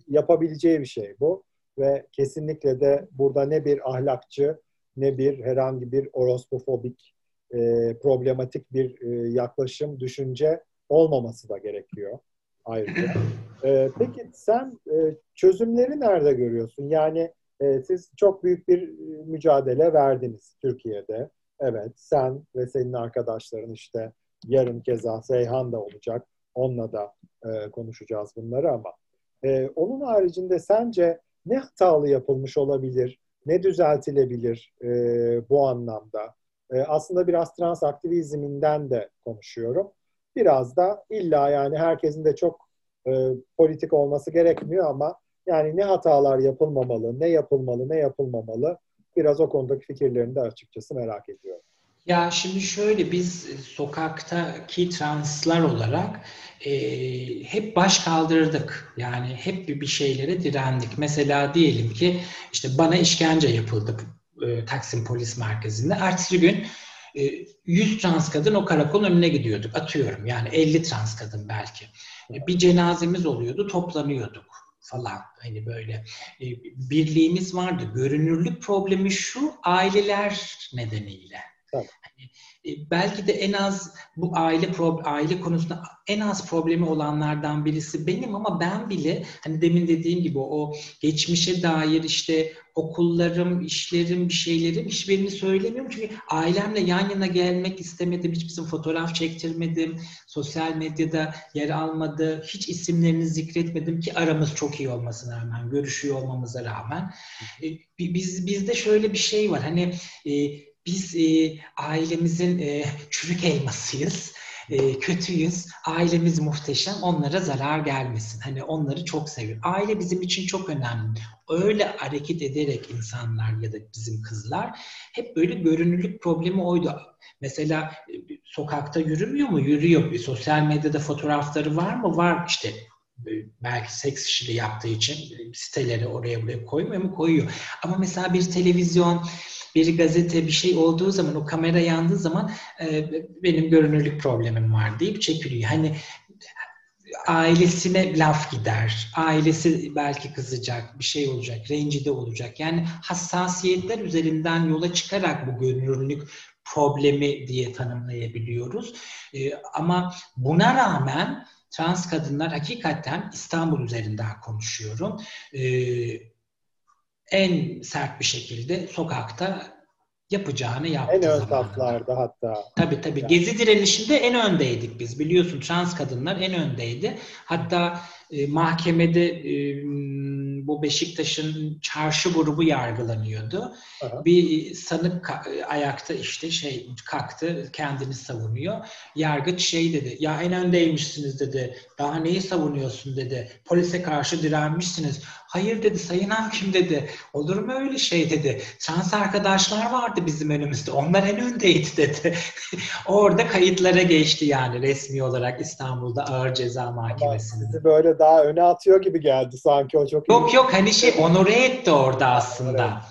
yapabileceği bir şey bu. Ve kesinlikle de burada ne bir ahlakçı ne bir herhangi bir orospofobik e, problematik bir e, yaklaşım, düşünce olmaması da gerekiyor ayrıca. E, peki sen e, çözümleri nerede görüyorsun? Yani e, siz çok büyük bir e, mücadele verdiniz Türkiye'de. Evet, sen ve senin arkadaşların işte yarın keza Seyhan da olacak. Onunla da e, konuşacağız bunları ama e, onun haricinde sence ne hatalı yapılmış olabilir? Ne düzeltilebilir e, bu anlamda? e, aslında biraz trans aktivizminden de konuşuyorum. Biraz da illa yani herkesin de çok e, politik olması gerekmiyor ama yani ne hatalar yapılmamalı, ne yapılmalı, ne yapılmamalı biraz o konudaki fikirlerini de açıkçası merak ediyorum. Ya şimdi şöyle biz sokaktaki translar olarak e, hep baş kaldırdık. Yani hep bir şeylere direndik. Mesela diyelim ki işte bana işkence yapıldı e, Taksim Polis Merkezi'nde. Ertesi gün e, 100 trans kadın o karakolun önüne gidiyorduk. Atıyorum yani 50 trans kadın belki. E, bir cenazemiz oluyordu, toplanıyorduk falan hani böyle e, birliğimiz vardı. Görünürlük problemi şu aileler nedeniyle. Tabii. Hani, e, belki de en az bu aile aile konusunda en az problemi olanlardan birisi benim ama ben bile hani demin dediğim gibi o geçmişe dair işte okullarım, işlerim, bir şeylerim hiçbirini söylemiyorum. Çünkü ailemle yan yana gelmek istemedim. Hiç bizim fotoğraf çektirmedim. Sosyal medyada yer almadı. Hiç isimlerini zikretmedim ki aramız çok iyi olmasına rağmen, görüşüyor olmamıza rağmen. E, biz bizde şöyle bir şey var. Hani e, biz e, ailemizin çürük elmasıyız e, kötüyüz, ailemiz muhteşem, onlara zarar gelmesin. Hani onları çok seviyor. Aile bizim için çok önemli. Öyle hareket ederek insanlar ya da bizim kızlar hep böyle görünürlük problemi oydu. Mesela e, sokakta yürümüyor mu? Yürüyor. Sosyal medyada fotoğrafları var mı? Var işte e, belki seks işi yaptığı için siteleri oraya buraya koymuyor mu? Koyuyor. Ama mesela bir televizyon bir gazete bir şey olduğu zaman o kamera yandığı zaman e, benim görünürlük problemim var deyip çekiliyor. Hani ailesine laf gider. Ailesi belki kızacak, bir şey olacak, rencide olacak. Yani hassasiyetler üzerinden yola çıkarak bu görünürlük problemi diye tanımlayabiliyoruz. Ee, ama buna rağmen trans kadınlar hakikaten İstanbul üzerinden konuşuyorum. Ee, en sert bir şekilde sokakta yapacağını yaptı. En ön saflarda hatta. Tabii tabii. Yani. Gezi direnişinde en öndeydik biz. Biliyorsun trans kadınlar en öndeydi. Hatta e, mahkemede e, bu Beşiktaş'ın çarşı grubu yargılanıyordu. Aha. Bir sanık ayakta işte şey kalktı kendini savunuyor. Yargıç şey dedi ya en öndeymişsiniz dedi. Daha neyi savunuyorsun dedi. Polise karşı direnmişsiniz. Hayır dedi sayın hakim dedi. Olur mu öyle şey dedi. Trans arkadaşlar vardı bizim önümüzde. Onlar en öndeydi dedi. Orada kayıtlara geçti yani resmi olarak İstanbul'da ağır ceza mahkemesinde. Böyle daha öne atıyor gibi geldi sanki o çok Yok iyi. yok hani şey onore etti orada aslında. Evet.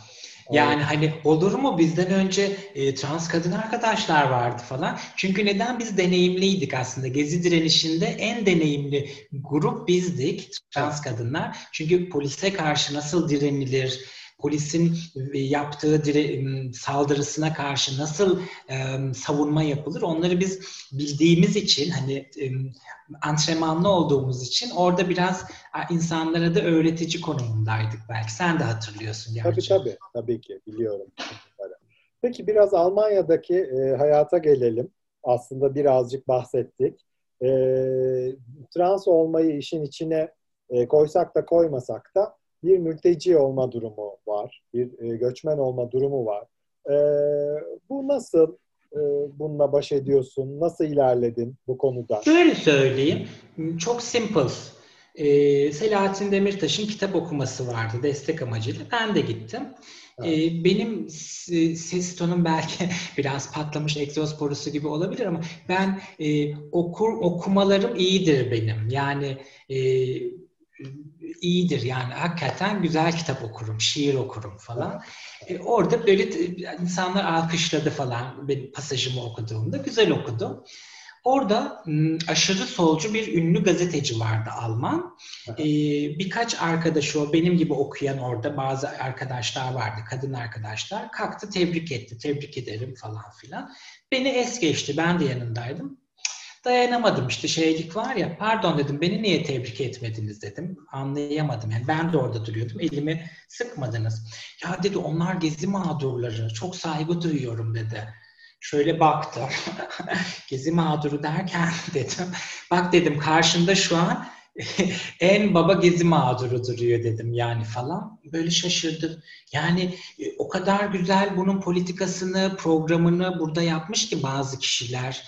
Yani hani olur mu bizden önce e, trans kadın arkadaşlar vardı falan. Çünkü neden biz deneyimliydik aslında. Gezi direnişinde en deneyimli grup bizdik trans kadınlar. Çünkü polise karşı nasıl direnilir, polisin yaptığı dire, saldırısına karşı nasıl e, savunma yapılır onları biz bildiğimiz için hani e, antrenmanlı olduğumuz için orada biraz insanlara da öğretici konumundaydık belki. Sen de hatırlıyorsun gerçi. Tabii tabii. Tabii ki biliyorum. Peki biraz Almanya'daki e, hayata gelelim. Aslında birazcık bahsettik. E, trans olmayı işin içine e, koysak da koymasak da bir mülteci olma durumu var. Bir e, göçmen olma durumu var. E, bu nasıl e, bununla baş ediyorsun? Nasıl ilerledin bu konuda? Şöyle söyleyeyim. Çok simple. Ee, Selahattin Demirtaş'ın kitap okuması vardı destek amacıyla. Ben de gittim. Evet. Benim ses tonum belki biraz patlamış egzoz borusu gibi olabilir ama ben e, okur okumalarım iyidir benim. Yani e, iyidir yani hakikaten güzel kitap okurum, şiir okurum falan. E, orada böyle insanlar alkışladı falan benim pasajımı okuduğumda. Güzel okudum. Orada aşırı solcu bir ünlü gazeteci vardı Alman. Ee, birkaç arkadaşı o benim gibi okuyan orada bazı arkadaşlar vardı, kadın arkadaşlar. Kalktı tebrik etti, tebrik ederim falan filan. Beni es geçti, ben de yanındaydım. Dayanamadım işte şeylik var ya pardon dedim beni niye tebrik etmediniz dedim. Anlayamadım yani ben de orada duruyordum elimi sıkmadınız. Ya dedi onlar gezi mağdurları çok saygı duyuyorum dedi. Şöyle baktım. gezi mağduru derken dedim. Bak dedim karşında şu an en baba gezi mağduru duruyor dedim yani falan. Böyle şaşırdım. Yani e, o kadar güzel bunun politikasını, programını burada yapmış ki bazı kişiler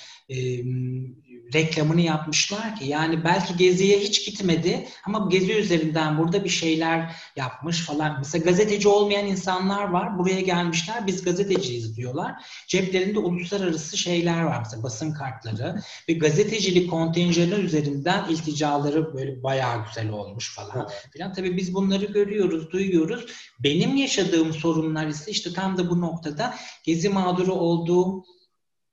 reklamını yapmışlar ki yani belki geziye hiç gitmedi ama gezi üzerinden burada bir şeyler yapmış falan. Mesela gazeteci olmayan insanlar var. Buraya gelmişler. Biz gazeteciyiz diyorlar. Ceplerinde uluslararası şeyler var. Mesela basın kartları ve gazetecilik kontenjanı üzerinden ilticaları böyle bayağı güzel olmuş falan filan. Tabii biz bunları görüyoruz, duyuyoruz. Benim yaşadığım sorunlar ise işte tam da bu noktada gezi mağduru olduğum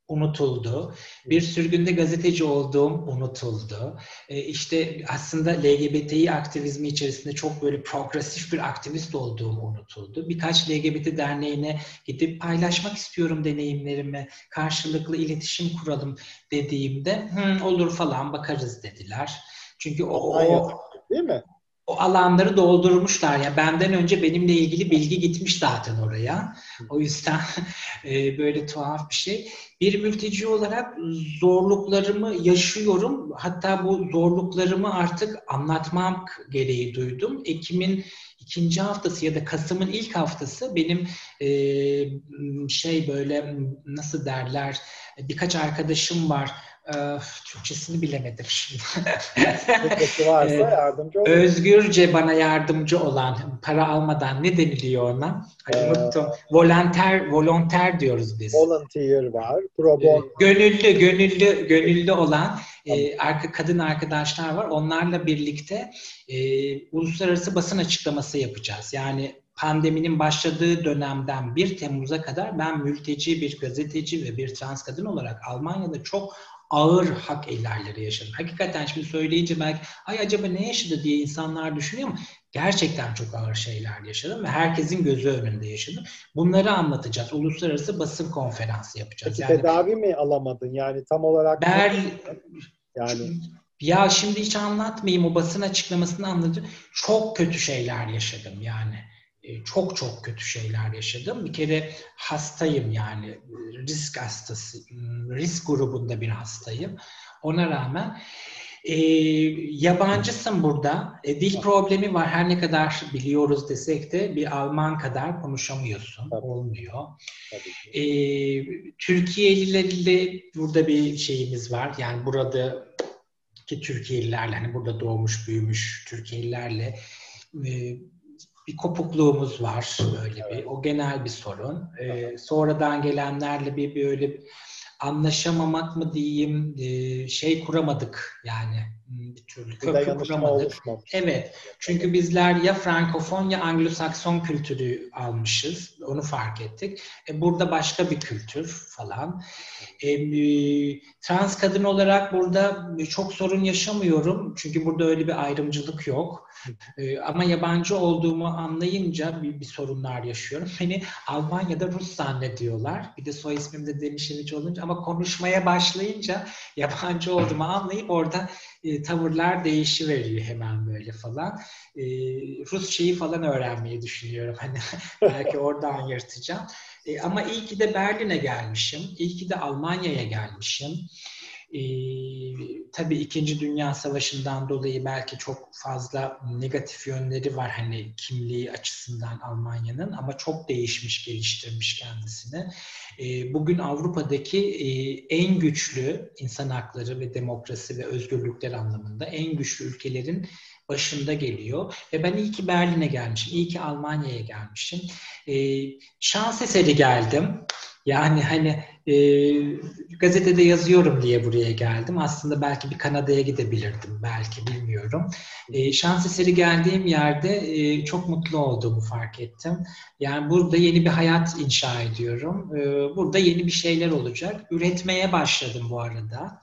unutuldu. Bir sürgünde gazeteci olduğum unutuldu. E, işte aslında LGBTİ aktivizmi içerisinde çok böyle progresif bir aktivist olduğum unutuldu. Birkaç LGBT derneğine gidip paylaşmak istiyorum deneyimlerimi, karşılıklı iletişim kuralım dediğimde olur falan bakarız dediler. Çünkü o, o değil mi? O alanları doldurmuşlar. Ya benden önce benimle ilgili bilgi gitmiş zaten oraya. O yüzden e, böyle tuhaf bir şey. Bir mülteci olarak zorluklarımı yaşıyorum. Hatta bu zorluklarımı artık anlatmak gereği duydum. Ekim'in ikinci haftası ya da Kasım'ın ilk haftası benim e, şey böyle nasıl derler birkaç arkadaşım var Türkçesini bilemedim şimdi. varsa ee, yardımcı olur. Özgürce bana yardımcı olan, para almadan ne deniliyor ona? Ee, unuttum. Volonter, volonter diyoruz biz. Volunteer var, pro bono. Gönüllü, gönüllü, gönüllü olan e, arka kadın arkadaşlar var. Onlarla birlikte e, uluslararası basın açıklaması yapacağız. Yani pandeminin başladığı dönemden 1 Temmuz'a kadar ben mülteci bir gazeteci ve bir trans kadın olarak Almanya'da çok ağır hak ihlalleri yaşadım. Hakikaten şimdi söyleyince belki ay acaba ne yaşadı diye insanlar düşünüyor ama gerçekten çok ağır şeyler yaşadım ve herkesin gözü önünde yaşadım. Bunları anlatacağız. Uluslararası basın konferansı yapacağız. Peki yani, tedavi mi alamadın? Yani tam olarak Ber, yani ya şimdi hiç anlatmayayım o basın açıklamasını anlatacağım. Çok kötü şeyler yaşadım yani. E, çok çok kötü şeyler yaşadım. Bir kere hastayım yani risk hastası, risk grubunda bir hastayım. Ona rağmen e, yabancısın burada. E, dil problemi var. Her ne kadar biliyoruz desek de bir Alman kadar konuşamıyorsun. Tabii. Olmuyor. Tabii. E, Türkiye'lilerle burada bir şeyimiz var. Yani burada ki Türkiye'lilerle hani burada doğmuş büyümüş Türkiye'lilerle e, bir kopukluğumuz var böyle bir. O genel bir sorun. Ee, sonradan gelenlerle bir böyle bir anlaşamamak mı diyeyim e, şey kuramadık yani köprü kuramadık. Evet. Çünkü bizler ya Frankofon ya Anglo-Sakson kültürü almışız. Onu fark ettik. E, burada başka bir kültür falan. E, e, trans kadın olarak burada çok sorun yaşamıyorum. Çünkü burada öyle bir ayrımcılık yok. E, ama yabancı olduğumu anlayınca bir, bir sorunlar yaşıyorum. Beni Almanya'da Rus zannediyorlar. Bir de soy ismim de Demişeviç olunca ama konuşmaya başlayınca yabancı olduğumu anlayıp orada e, tavırlar değişiveriyor hemen böyle falan. E, Rusçayı falan öğrenmeyi düşünüyorum. Hani belki oradan yırtacağım. E, ama iyi ki de Berlin'e gelmişim. İyi ki de Almanya'ya gelmişim. E, tabii İkinci Dünya Savaşı'ndan dolayı belki çok fazla negatif yönleri var hani kimliği açısından Almanya'nın ama çok değişmiş, geliştirmiş kendisini. E, bugün Avrupa'daki e, en güçlü insan hakları ve demokrasi ve özgürlükler anlamında en güçlü ülkelerin başında geliyor. Ve ben iyi ki Berlin'e gelmişim, iyi ki Almanya'ya gelmişim. E, şans eseri geldim. Yani hani e, gazetede yazıyorum diye buraya geldim. Aslında belki bir Kanada'ya gidebilirdim. Belki bilmiyorum. E, şans eseri geldiğim yerde e, çok mutlu olduğumu fark ettim. Yani burada yeni bir hayat inşa ediyorum. E, burada yeni bir şeyler olacak. Üretmeye başladım bu arada.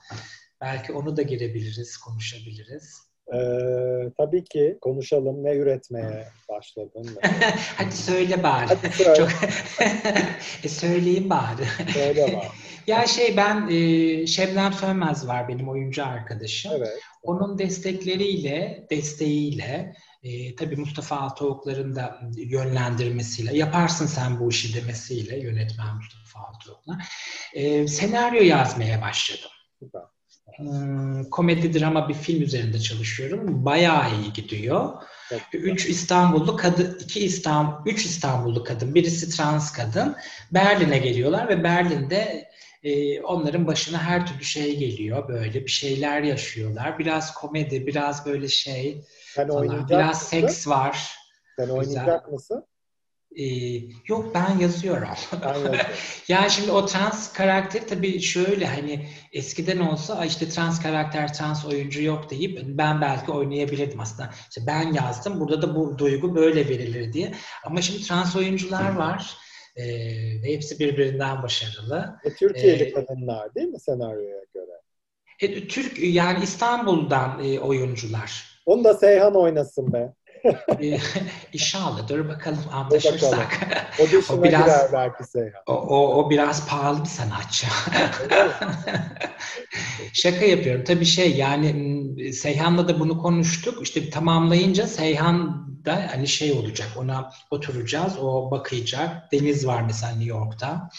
Belki onu da girebiliriz, konuşabiliriz. Ee, tabii ki konuşalım. Ne üretmeye başladın? Hadi söyle bari. Hadi söyle. Çok... e, söyleyeyim bari. Söyle bari. ya şey ben e, Şebnem Sönmez var benim oyuncu arkadaşım. Evet. Onun destekleriyle, desteğiyle e, tabii Mustafa Altıoklar'ın da yönlendirmesiyle, yaparsın sen bu işi demesiyle yönetmen Mustafa Altıoklar, e, senaryo yazmaya başladım. Süper. Hmm, komedi drama bir film üzerinde çalışıyorum. Bayağı iyi gidiyor. Üç İstanbullu kadın, iki İstanbul, üç İstanbullu kadın, birisi trans kadın Berlin'e geliyorlar ve Berlin'de e, onların başına her türlü şey geliyor. Böyle bir şeyler yaşıyorlar. Biraz komedi, biraz böyle şey Sen falan. Biraz mısın? seks var. Sen oynayacak mısın? Ee, yok ben yazıyorum. yani şimdi o trans karakter tabii şöyle hani eskiden olsa işte trans karakter, trans oyuncu yok deyip ben belki oynayabilirdim aslında. İşte ben yazdım burada da bu duygu böyle verilir diye. Ama şimdi trans oyuncular var. Ee, ve hepsi birbirinden başarılı. E, Türkiye'li ee, kadınlar değil mi senaryoya göre? E, Türk yani İstanbul'dan e, oyuncular. Onu da Seyhan oynasın be. İnşallah dur bakalım anlaşırsak. O, o biraz belki. O, o, o biraz pahalı bir sanatçı. Şaka yapıyorum. Tabii şey yani Seyhan'la da bunu konuştuk. İşte tamamlayınca Seyhan da hani şey olacak. Ona oturacağız. O bakacak. Deniz var mesela New York'ta.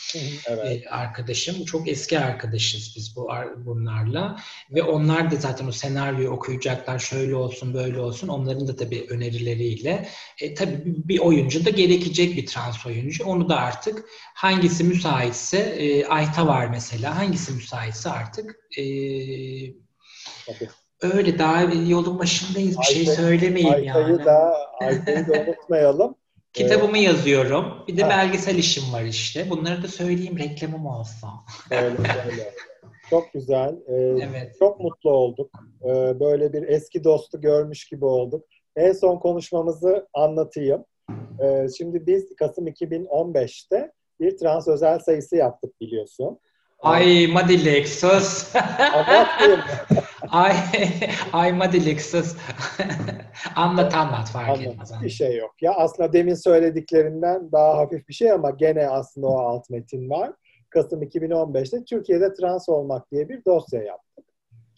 Evet. Ee, arkadaşım. Çok eski arkadaşız biz bu bunlarla. Ve onlar da zaten o senaryoyu okuyacaklar. Şöyle olsun, böyle olsun. Onların da tabii önerileriyle. E, tabii bir oyuncu da gerekecek bir trans oyuncu. Onu da artık hangisi müsaitse e, Ayta var mesela. Hangisi müsaitse artık e, Tabii. Öyle daha yolun başındayız. Bir şey söylemeyeyim Aytay'ı yani. Da, Aytay'ı da unutmayalım. Kitabımı ee, yazıyorum. Bir de ha. belgesel işim var işte. Bunları da söyleyeyim reklamım olsa. Öyle öyle. Çok güzel. Ee, evet. Çok mutlu olduk. Ee, böyle bir eski dostu görmüş gibi olduk. En son konuşmamızı anlatayım. Ee, şimdi biz Kasım 2015'te bir trans özel sayısı yaptık biliyorsun. Ay Madilik sus. ay, ay Madilik sus. anlat anlat fark anlat. etmez. Bir şey yok. Ya aslında demin söylediklerinden daha hafif bir şey ama gene aslında o alt metin var. Kasım 2015'te Türkiye'de trans olmak diye bir dosya yaptık.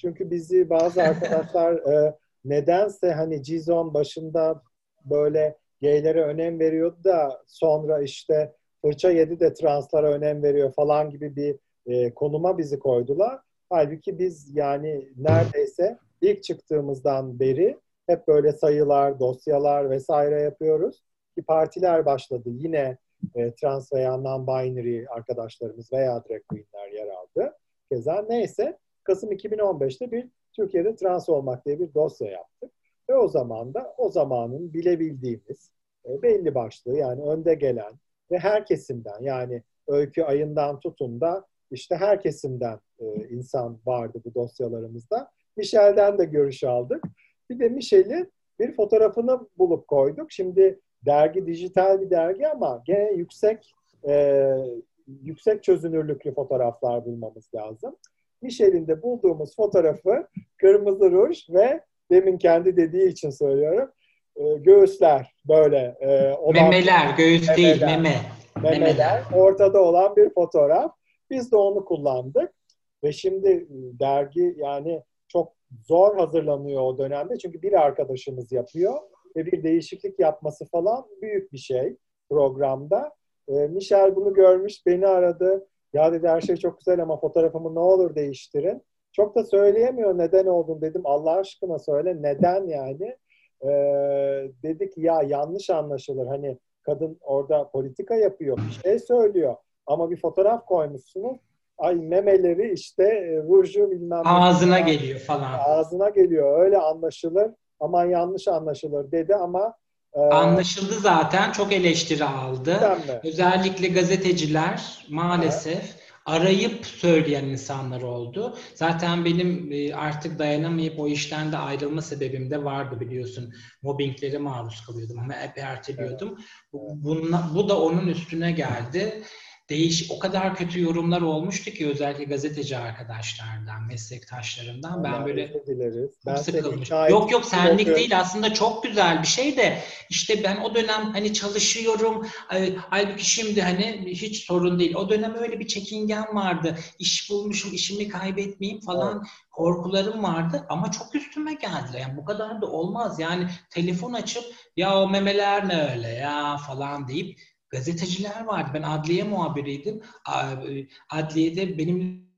Çünkü bizi bazı arkadaşlar e, nedense hani Cizon başında böyle geylere önem veriyordu da sonra işte fırça yedi de translara önem veriyor falan gibi bir e, konuma bizi koydular. Halbuki biz yani neredeyse ilk çıktığımızdan beri hep böyle sayılar, dosyalar vesaire yapıyoruz. Ki partiler başladı. Yine e, trans veya non-binary arkadaşlarımız veya drag queenler yer aldı. Keza neyse Kasım 2015'te bir Türkiye'de trans olmak diye bir dosya yaptık. Ve o zaman da o zamanın bilebildiğimiz e, belli başlı yani önde gelen ve her kesimden yani öykü ayından tutun da işte her kesimden e, insan vardı bu dosyalarımızda. Michel'den de görüş aldık. Bir de Michel'in bir fotoğrafını bulup koyduk. Şimdi dergi dijital bir dergi ama gene yüksek e, yüksek çözünürlüklü fotoğraflar bulmamız lazım. Michel'in de bulduğumuz fotoğrafı kırmızı ruj ve demin kendi dediği için söylüyorum e, göğüsler böyle. E, olan, memeler, göğüs memeler, değil meme. Memeler, memeler ortada olan bir fotoğraf. Biz de onu kullandık ve şimdi ıı, dergi yani çok zor hazırlanıyor o dönemde çünkü bir arkadaşımız yapıyor ve bir değişiklik yapması falan büyük bir şey programda. E, Michel bunu görmüş, beni aradı. Ya dedi her şey çok güzel ama fotoğrafımı ne olur değiştirin. Çok da söyleyemiyor neden oldun dedim. Allah aşkına söyle neden yani. E, dedi ki ya yanlış anlaşılır. Hani kadın orada politika yapıyor, bir şey söylüyor. Ama bir fotoğraf koymuşsunuz. Ay memeleri işte e, ruju bilmem Ağzına ne. geliyor falan. Ağzına geliyor. Öyle anlaşılır. Aman yanlış anlaşılır dedi ama e, Anlaşıldı zaten. Çok eleştiri aldı. Özellikle gazeteciler maalesef evet. arayıp söyleyen insanlar oldu. Zaten benim e, artık dayanamayıp o işten de ayrılma sebebim de vardı biliyorsun. Mobbinglere maruz kalıyordum ama epey erteliyordum. Evet. Bu, bu da onun üstüne geldi değiş o kadar kötü yorumlar olmuştu ki özellikle gazeteci arkadaşlardan, meslektaşlarımdan Allah ben böyle. Ben sıkılmış. Yok yok senlik değil aslında çok güzel bir şey de işte ben o dönem hani çalışıyorum halbuki şimdi hani hiç sorun değil. O dönem öyle bir çekingen vardı. İş bulmuşum, işimi kaybetmeyeyim falan evet. korkularım vardı ama çok üstüme geldi. Yani bu kadar da olmaz. Yani telefon açıp ya o memeler ne öyle ya falan deyip gazeteciler vardı. Ben adliye muhabiriydim. Adliyede benim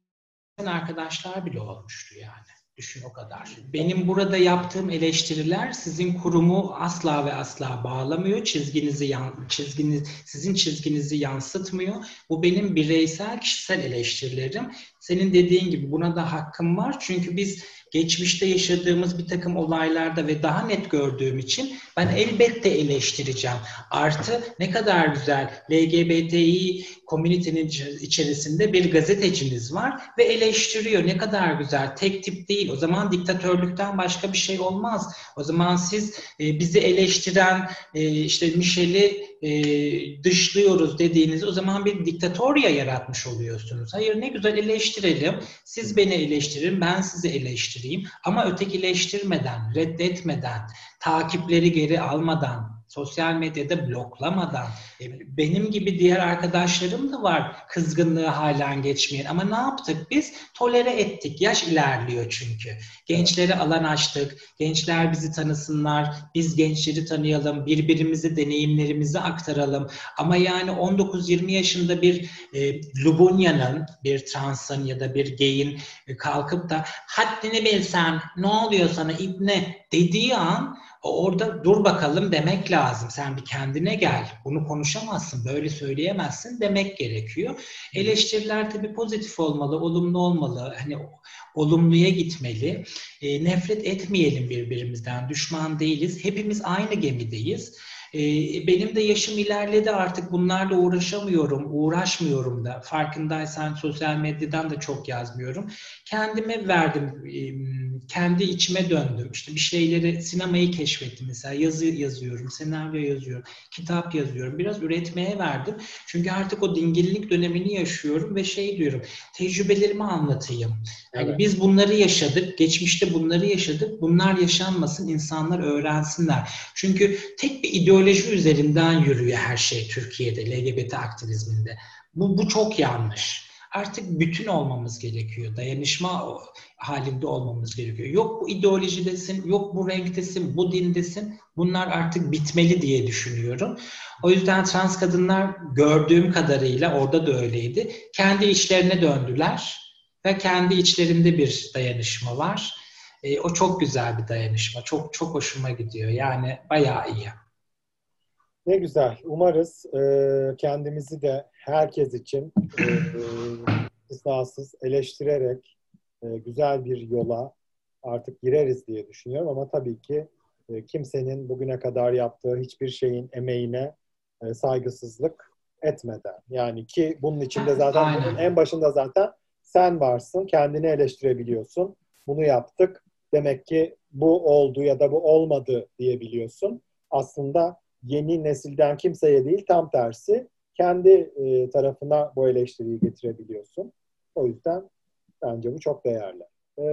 arkadaşlar bile olmuştu yani. Düşün o kadar. Benim burada yaptığım eleştiriler sizin kurumu asla ve asla bağlamıyor. Çizginizi çizginiz, sizin çizginizi yansıtmıyor. Bu benim bireysel kişisel eleştirilerim. Senin dediğin gibi buna da hakkım var. Çünkü biz geçmişte yaşadığımız bir takım olaylarda ve daha net gördüğüm için ben elbette eleştireceğim. Artı ne kadar güzel LGBTİ komünitenin içerisinde bir gazeteciniz var ve eleştiriyor. Ne kadar güzel. Tek tip değil. O zaman diktatörlükten başka bir şey olmaz. O zaman siz e, bizi eleştiren e, işte Michel'i e, dışlıyoruz dediğiniz o zaman bir diktatorya yaratmış oluyorsunuz. Hayır ne güzel eleştirelim. Siz beni eleştirin, ben sizi eleştireyim. Ama ötekileştirmeden, reddetmeden, takipleri geri almadan, sosyal medyada bloklamadan e, benim gibi diğer arkadaşlarım da var kızgınlığı halen geçmeyen ama ne yaptık biz? Tolere ettik. Yaş ilerliyor çünkü. Gençlere alan açtık. Gençler bizi tanısınlar. Biz gençleri tanıyalım. Birbirimize deneyimlerimizi aktaralım. Ama yani 19-20 yaşında bir e, Lubunya'nın, bir transın ya da bir geyin e, kalkıp da haddini bilsen ne oluyor sana ibne dediği an orada dur bakalım demek lazım. Sen bir kendine gel. Bunu konuşamazsın, böyle söyleyemezsin demek gerekiyor. Eleştiriler tabii pozitif olmalı, olumlu olmalı. Hani olumluya gitmeli. E, nefret etmeyelim birbirimizden. Düşman değiliz. Hepimiz aynı gemideyiz. E, benim de yaşım ilerledi artık bunlarla uğraşamıyorum, uğraşmıyorum da. Farkındaysan sosyal medyadan da çok yazmıyorum. Kendime verdim, e, kendi içime döndüm. İşte bir şeyleri, sinemayı keşfettim mesela. Yazı yazıyorum, senaryo yazıyorum, kitap yazıyorum. Biraz üretmeye verdim. Çünkü artık o dingillik dönemini yaşıyorum ve şey diyorum, tecrübelerimi anlatayım. Yani evet. biz bunları yaşadık, geçmişte bunları yaşadık. Bunlar yaşanmasın, insanlar öğrensinler. Çünkü tek bir ideoloji üzerinden yürüyor her şey Türkiye'de LGBT aktivizminde. Bu, bu çok yanlış. Artık bütün olmamız gerekiyor. Dayanışma halinde olmamız gerekiyor. Yok bu ideolojidesin, yok bu renktesin, bu dindesin. Bunlar artık bitmeli diye düşünüyorum. O yüzden trans kadınlar gördüğüm kadarıyla orada da öyleydi. Kendi içlerine döndüler ve kendi içlerinde bir dayanışma var. E, o çok güzel bir dayanışma. Çok çok hoşuma gidiyor. Yani bayağı iyi. Ne güzel. Umarız e, kendimizi de herkes için e, istisnasız eleştirerek e, güzel bir yola artık gireriz diye düşünüyorum ama tabii ki e, kimsenin bugüne kadar yaptığı hiçbir şeyin emeğine e, saygısızlık etmeden. Yani ki bunun içinde zaten bunun en başında zaten sen varsın, kendini eleştirebiliyorsun. Bunu yaptık. Demek ki bu oldu ya da bu olmadı diyebiliyorsun. Aslında yeni nesilden kimseye değil tam tersi kendi e, tarafına bu eleştiriyi getirebiliyorsun. O yüzden bence bu çok değerli. E,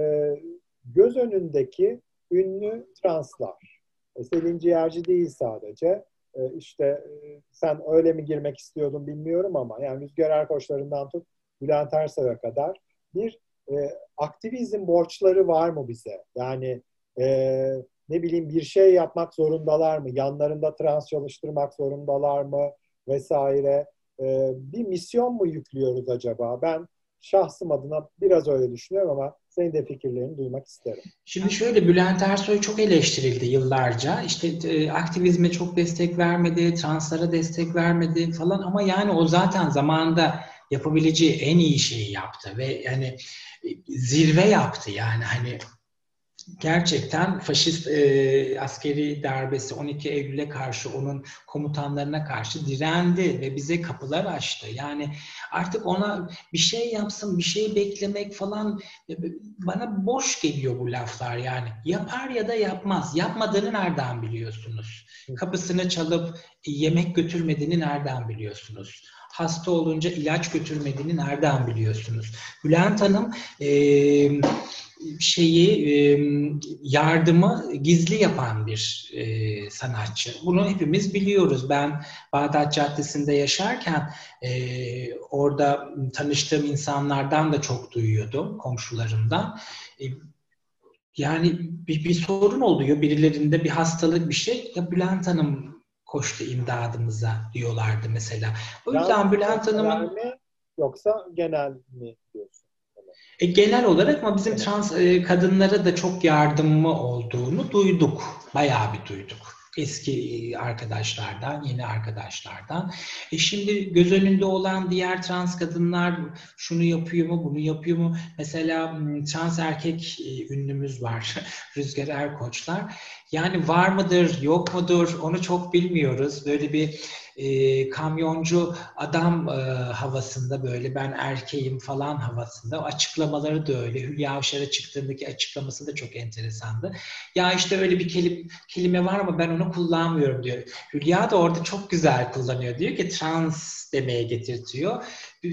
göz önündeki ünlü translar. E, Selin Ciğerci değil sadece. E, işte e, sen öyle mi girmek istiyordun bilmiyorum ama yani Rüzgar Erkoçlarından tut Bülent Ersoy'a kadar bir e, aktivizm borçları var mı bize? Yani e, ne bileyim bir şey yapmak zorundalar mı? Yanlarında trans çalıştırmak zorundalar mı? Vesaire. Ee, bir misyon mu yüklüyoruz acaba? Ben şahsım adına biraz öyle düşünüyorum ama senin de fikirlerini duymak isterim. Şimdi şöyle Bülent Ersoy çok eleştirildi yıllarca. İşte e, aktivizme çok destek vermedi, translara destek vermedi falan ama yani o zaten zamanında yapabileceği en iyi şeyi yaptı ve yani e, zirve yaptı yani hani gerçekten faşist e, askeri darbesi 12 Eylül'e karşı onun komutanlarına karşı direndi ve bize kapılar açtı. Yani artık ona bir şey yapsın, bir şey beklemek falan e, bana boş geliyor bu laflar yani. Yapar ya da yapmaz. Yapmadığını nereden biliyorsunuz? Kapısını çalıp yemek götürmediğini nereden biliyorsunuz? hasta olunca ilaç götürmediğini nereden biliyorsunuz? Bülent Hanım e, şeyi e, yardımı gizli yapan bir e, sanatçı. Bunu hepimiz biliyoruz. Ben Bağdat Caddesi'nde yaşarken e, orada tanıştığım insanlardan da çok duyuyordum, komşularımdan. E, yani bir, bir sorun oluyor birilerinde bir hastalık bir şey. Ya Bülent Hanım koştu imdadımıza diyorlardı mesela. O yüzden Bülent Hanım'ın... Yoksa genel mi diyorsun? E, genel olarak ama bizim trans e, kadınlara da çok yardımı olduğunu duyduk. Bayağı bir duyduk eski arkadaşlardan, yeni arkadaşlardan. E şimdi göz önünde olan diğer trans kadınlar şunu yapıyor mu, bunu yapıyor mu? Mesela trans erkek e, ünlümüz var, Rüzgar Erkoçlar. Yani var mıdır, yok mudur onu çok bilmiyoruz. Böyle bir e, kamyoncu adam e, havasında böyle ben erkeğim falan havasında. O açıklamaları da öyle. Hülya Avşar'a çıktığındaki açıklaması da çok enteresandı. Ya işte öyle bir kelime, kelime var ama ben onu kullanmıyorum diyor. Hülya da orada çok güzel kullanıyor. Diyor ki trans demeye getirtiyor.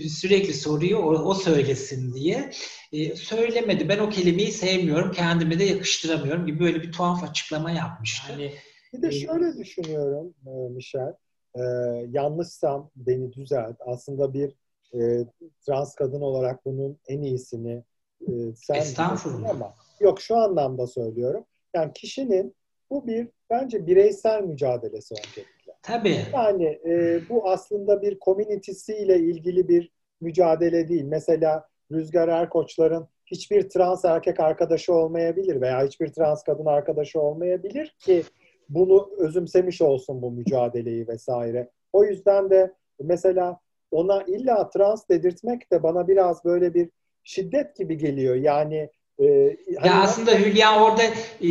Sürekli soruyor o, o söylesin diye. E, söylemedi. Ben o kelimeyi sevmiyorum. Kendime de yakıştıramıyorum gibi böyle bir tuhaf açıklama yapmıştı. Hani, bir de şöyle düşünüyorum Michel e, yanlışsam beni düzelt. Aslında bir e, trans kadın olarak bunun en iyisini e, sen Estağfurullah. ama yok şu anlamda söylüyorum. Yani kişinin bu bir bence bireysel mücadelesi öncelikle. Tabii. Yani e, bu aslında bir komünitesiyle ilgili bir mücadele değil. Mesela Rüzgar Erkoçların hiçbir trans erkek arkadaşı olmayabilir veya hiçbir trans kadın arkadaşı olmayabilir ki bunu özümsemiş olsun bu mücadeleyi vesaire. O yüzden de mesela ona illa trans dedirtmek de bana biraz böyle bir şiddet gibi geliyor. Yani e, hani ya aslında Hülya orada e,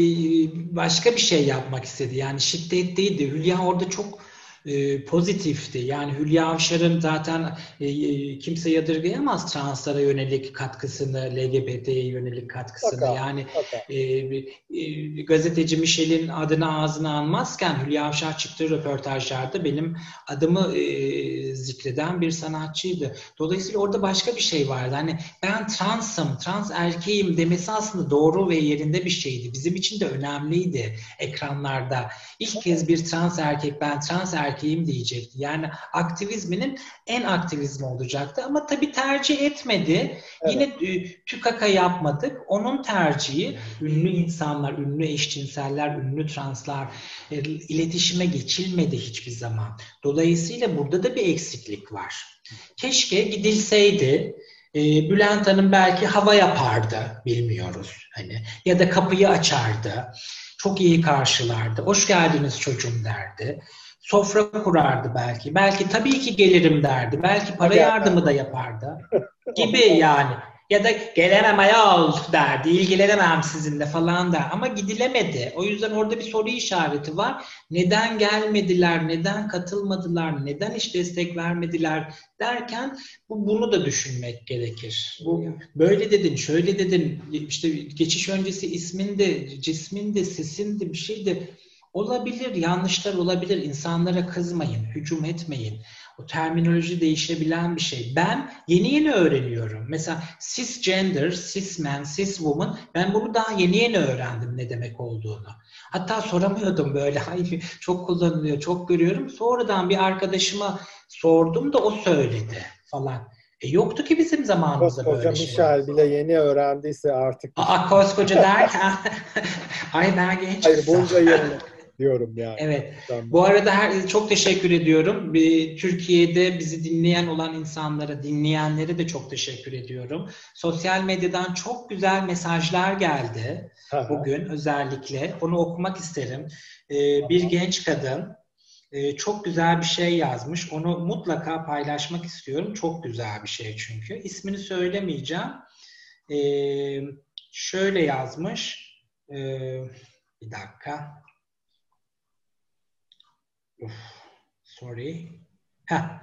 başka bir şey yapmak istedi. Yani şiddet değildi. Hülya orada çok e, pozitifti. Yani Hülya Avşar'ın zaten e, e kimse yadırgayamaz translara yönelik katkısını, LGBT'ye yönelik katkısını. Baka, yani baka. E, e, gazeteci Michel'in adını ağzına almazken Hülya Avşar çıktığı röportajlarda benim adımı e, zikreden bir sanatçıydı. Dolayısıyla orada başka bir şey vardı. Hani ben transım, trans erkeğim demesi aslında doğru ve yerinde bir şeydi. Bizim için de önemliydi ekranlarda. İlk kez bir trans erkek ben trans erkeğim erkeğim diyecekti. Yani aktivizminin en aktivizmi olacaktı ama tabii tercih etmedi. Evet. Yine e, tükaka yapmadık. Onun tercihi ünlü insanlar, ünlü eşcinseller, ünlü translar e, iletişime geçilmedi hiçbir zaman. Dolayısıyla burada da bir eksiklik var. Keşke gidilseydi. E, Bülent Hanım belki hava yapardı, bilmiyoruz. Hani ya da kapıyı açardı. Çok iyi karşılardı. Hoş geldiniz çocuğum derdi sofra kurardı belki. Belki tabii ki gelirim derdi. Belki para yardımı da yapardı. Gibi yani. Ya da gelemem ayol derdi. İlgilenemem sizinle falan der. Ama gidilemedi. O yüzden orada bir soru işareti var. Neden gelmediler? Neden katılmadılar? Neden hiç destek vermediler? Derken bu, bunu da düşünmek gerekir. Bu böyle dedin, şöyle dedin. İşte geçiş öncesi ismin de, cismin de, sesin de bir şey de Olabilir, yanlışlar olabilir. İnsanlara kızmayın, hücum etmeyin. O terminoloji değişebilen bir şey. Ben yeni yeni öğreniyorum. Mesela cisgender, cisman, ciswoman ben bunu daha yeni yeni öğrendim ne demek olduğunu. Hatta soramıyordum böyle. Çok kullanılıyor, çok görüyorum. Sonradan bir arkadaşıma sordum da o söyledi falan. E yoktu ki bizim zamanımızda koskoca böyle şey. Michel bile yeni öğrendiyse artık. Aa koskoca derken ay ben genç. Hayır bunca yıllık diyorum yani. Evet. Bu arada her, çok teşekkür ediyorum. Türkiye'de bizi dinleyen olan insanlara, dinleyenlere de çok teşekkür ediyorum. Sosyal medyadan çok güzel mesajlar geldi bugün özellikle. Onu okumak isterim. Ee, bir genç kadın e, çok güzel bir şey yazmış. Onu mutlaka paylaşmak istiyorum. Çok güzel bir şey çünkü. İsmini söylemeyeceğim. Ee, şöyle yazmış. Ee, bir dakika. Sorry. Heh.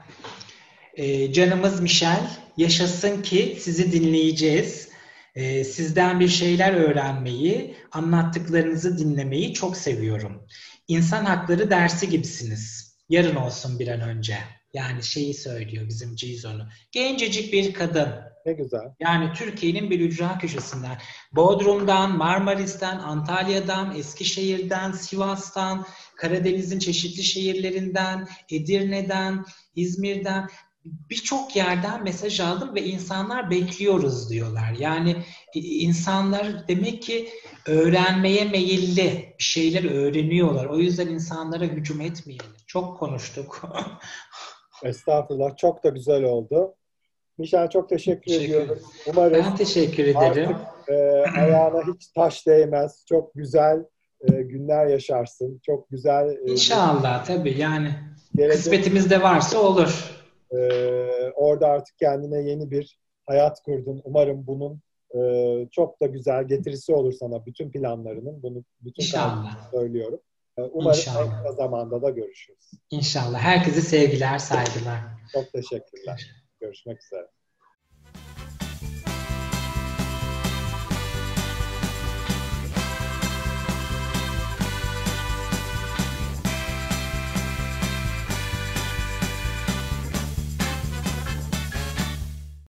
Ee, canımız Michel, yaşasın ki sizi dinleyeceğiz. Ee, sizden bir şeyler öğrenmeyi, anlattıklarınızı dinlemeyi çok seviyorum. İnsan hakları dersi gibisiniz. Yarın olsun bir an önce. Yani şeyi söylüyor bizim Cizon'u. Gencecik bir kadın. Ne güzel. Yani Türkiye'nin bir ücra köşesinden. Bodrum'dan, Marmaris'ten, Antalya'dan, Eskişehir'den, Sivas'tan, Karadeniz'in çeşitli şehirlerinden, Edirne'den, İzmir'den birçok yerden mesaj aldım ve insanlar bekliyoruz diyorlar. Yani insanlar demek ki öğrenmeye meyilli bir şeyler öğreniyorlar. O yüzden insanlara hücum etmeyelim. Çok konuştuk. Estağfurullah. Çok da güzel oldu. Mişel çok teşekkür, Teşekkür ediyorum. Umarım Ben teşekkür ederim. artık e, ayağına hiç taş değmez. Çok güzel e, günler yaşarsın. Çok güzel e, İnşallah tabii yani gelecek kısmetimiz de varsa olur. e, orada artık kendine yeni bir hayat kurdun. Umarım bunun e, çok da güzel getirisi olur sana bütün planlarının. Bunu bütün İnşallah. söylüyorum. E, Umarım İnşallah. en kısa zamanda da görüşürüz. İnşallah. Herkese sevgiler, saygılar. Çok teşekkürler. Görüşmek üzere.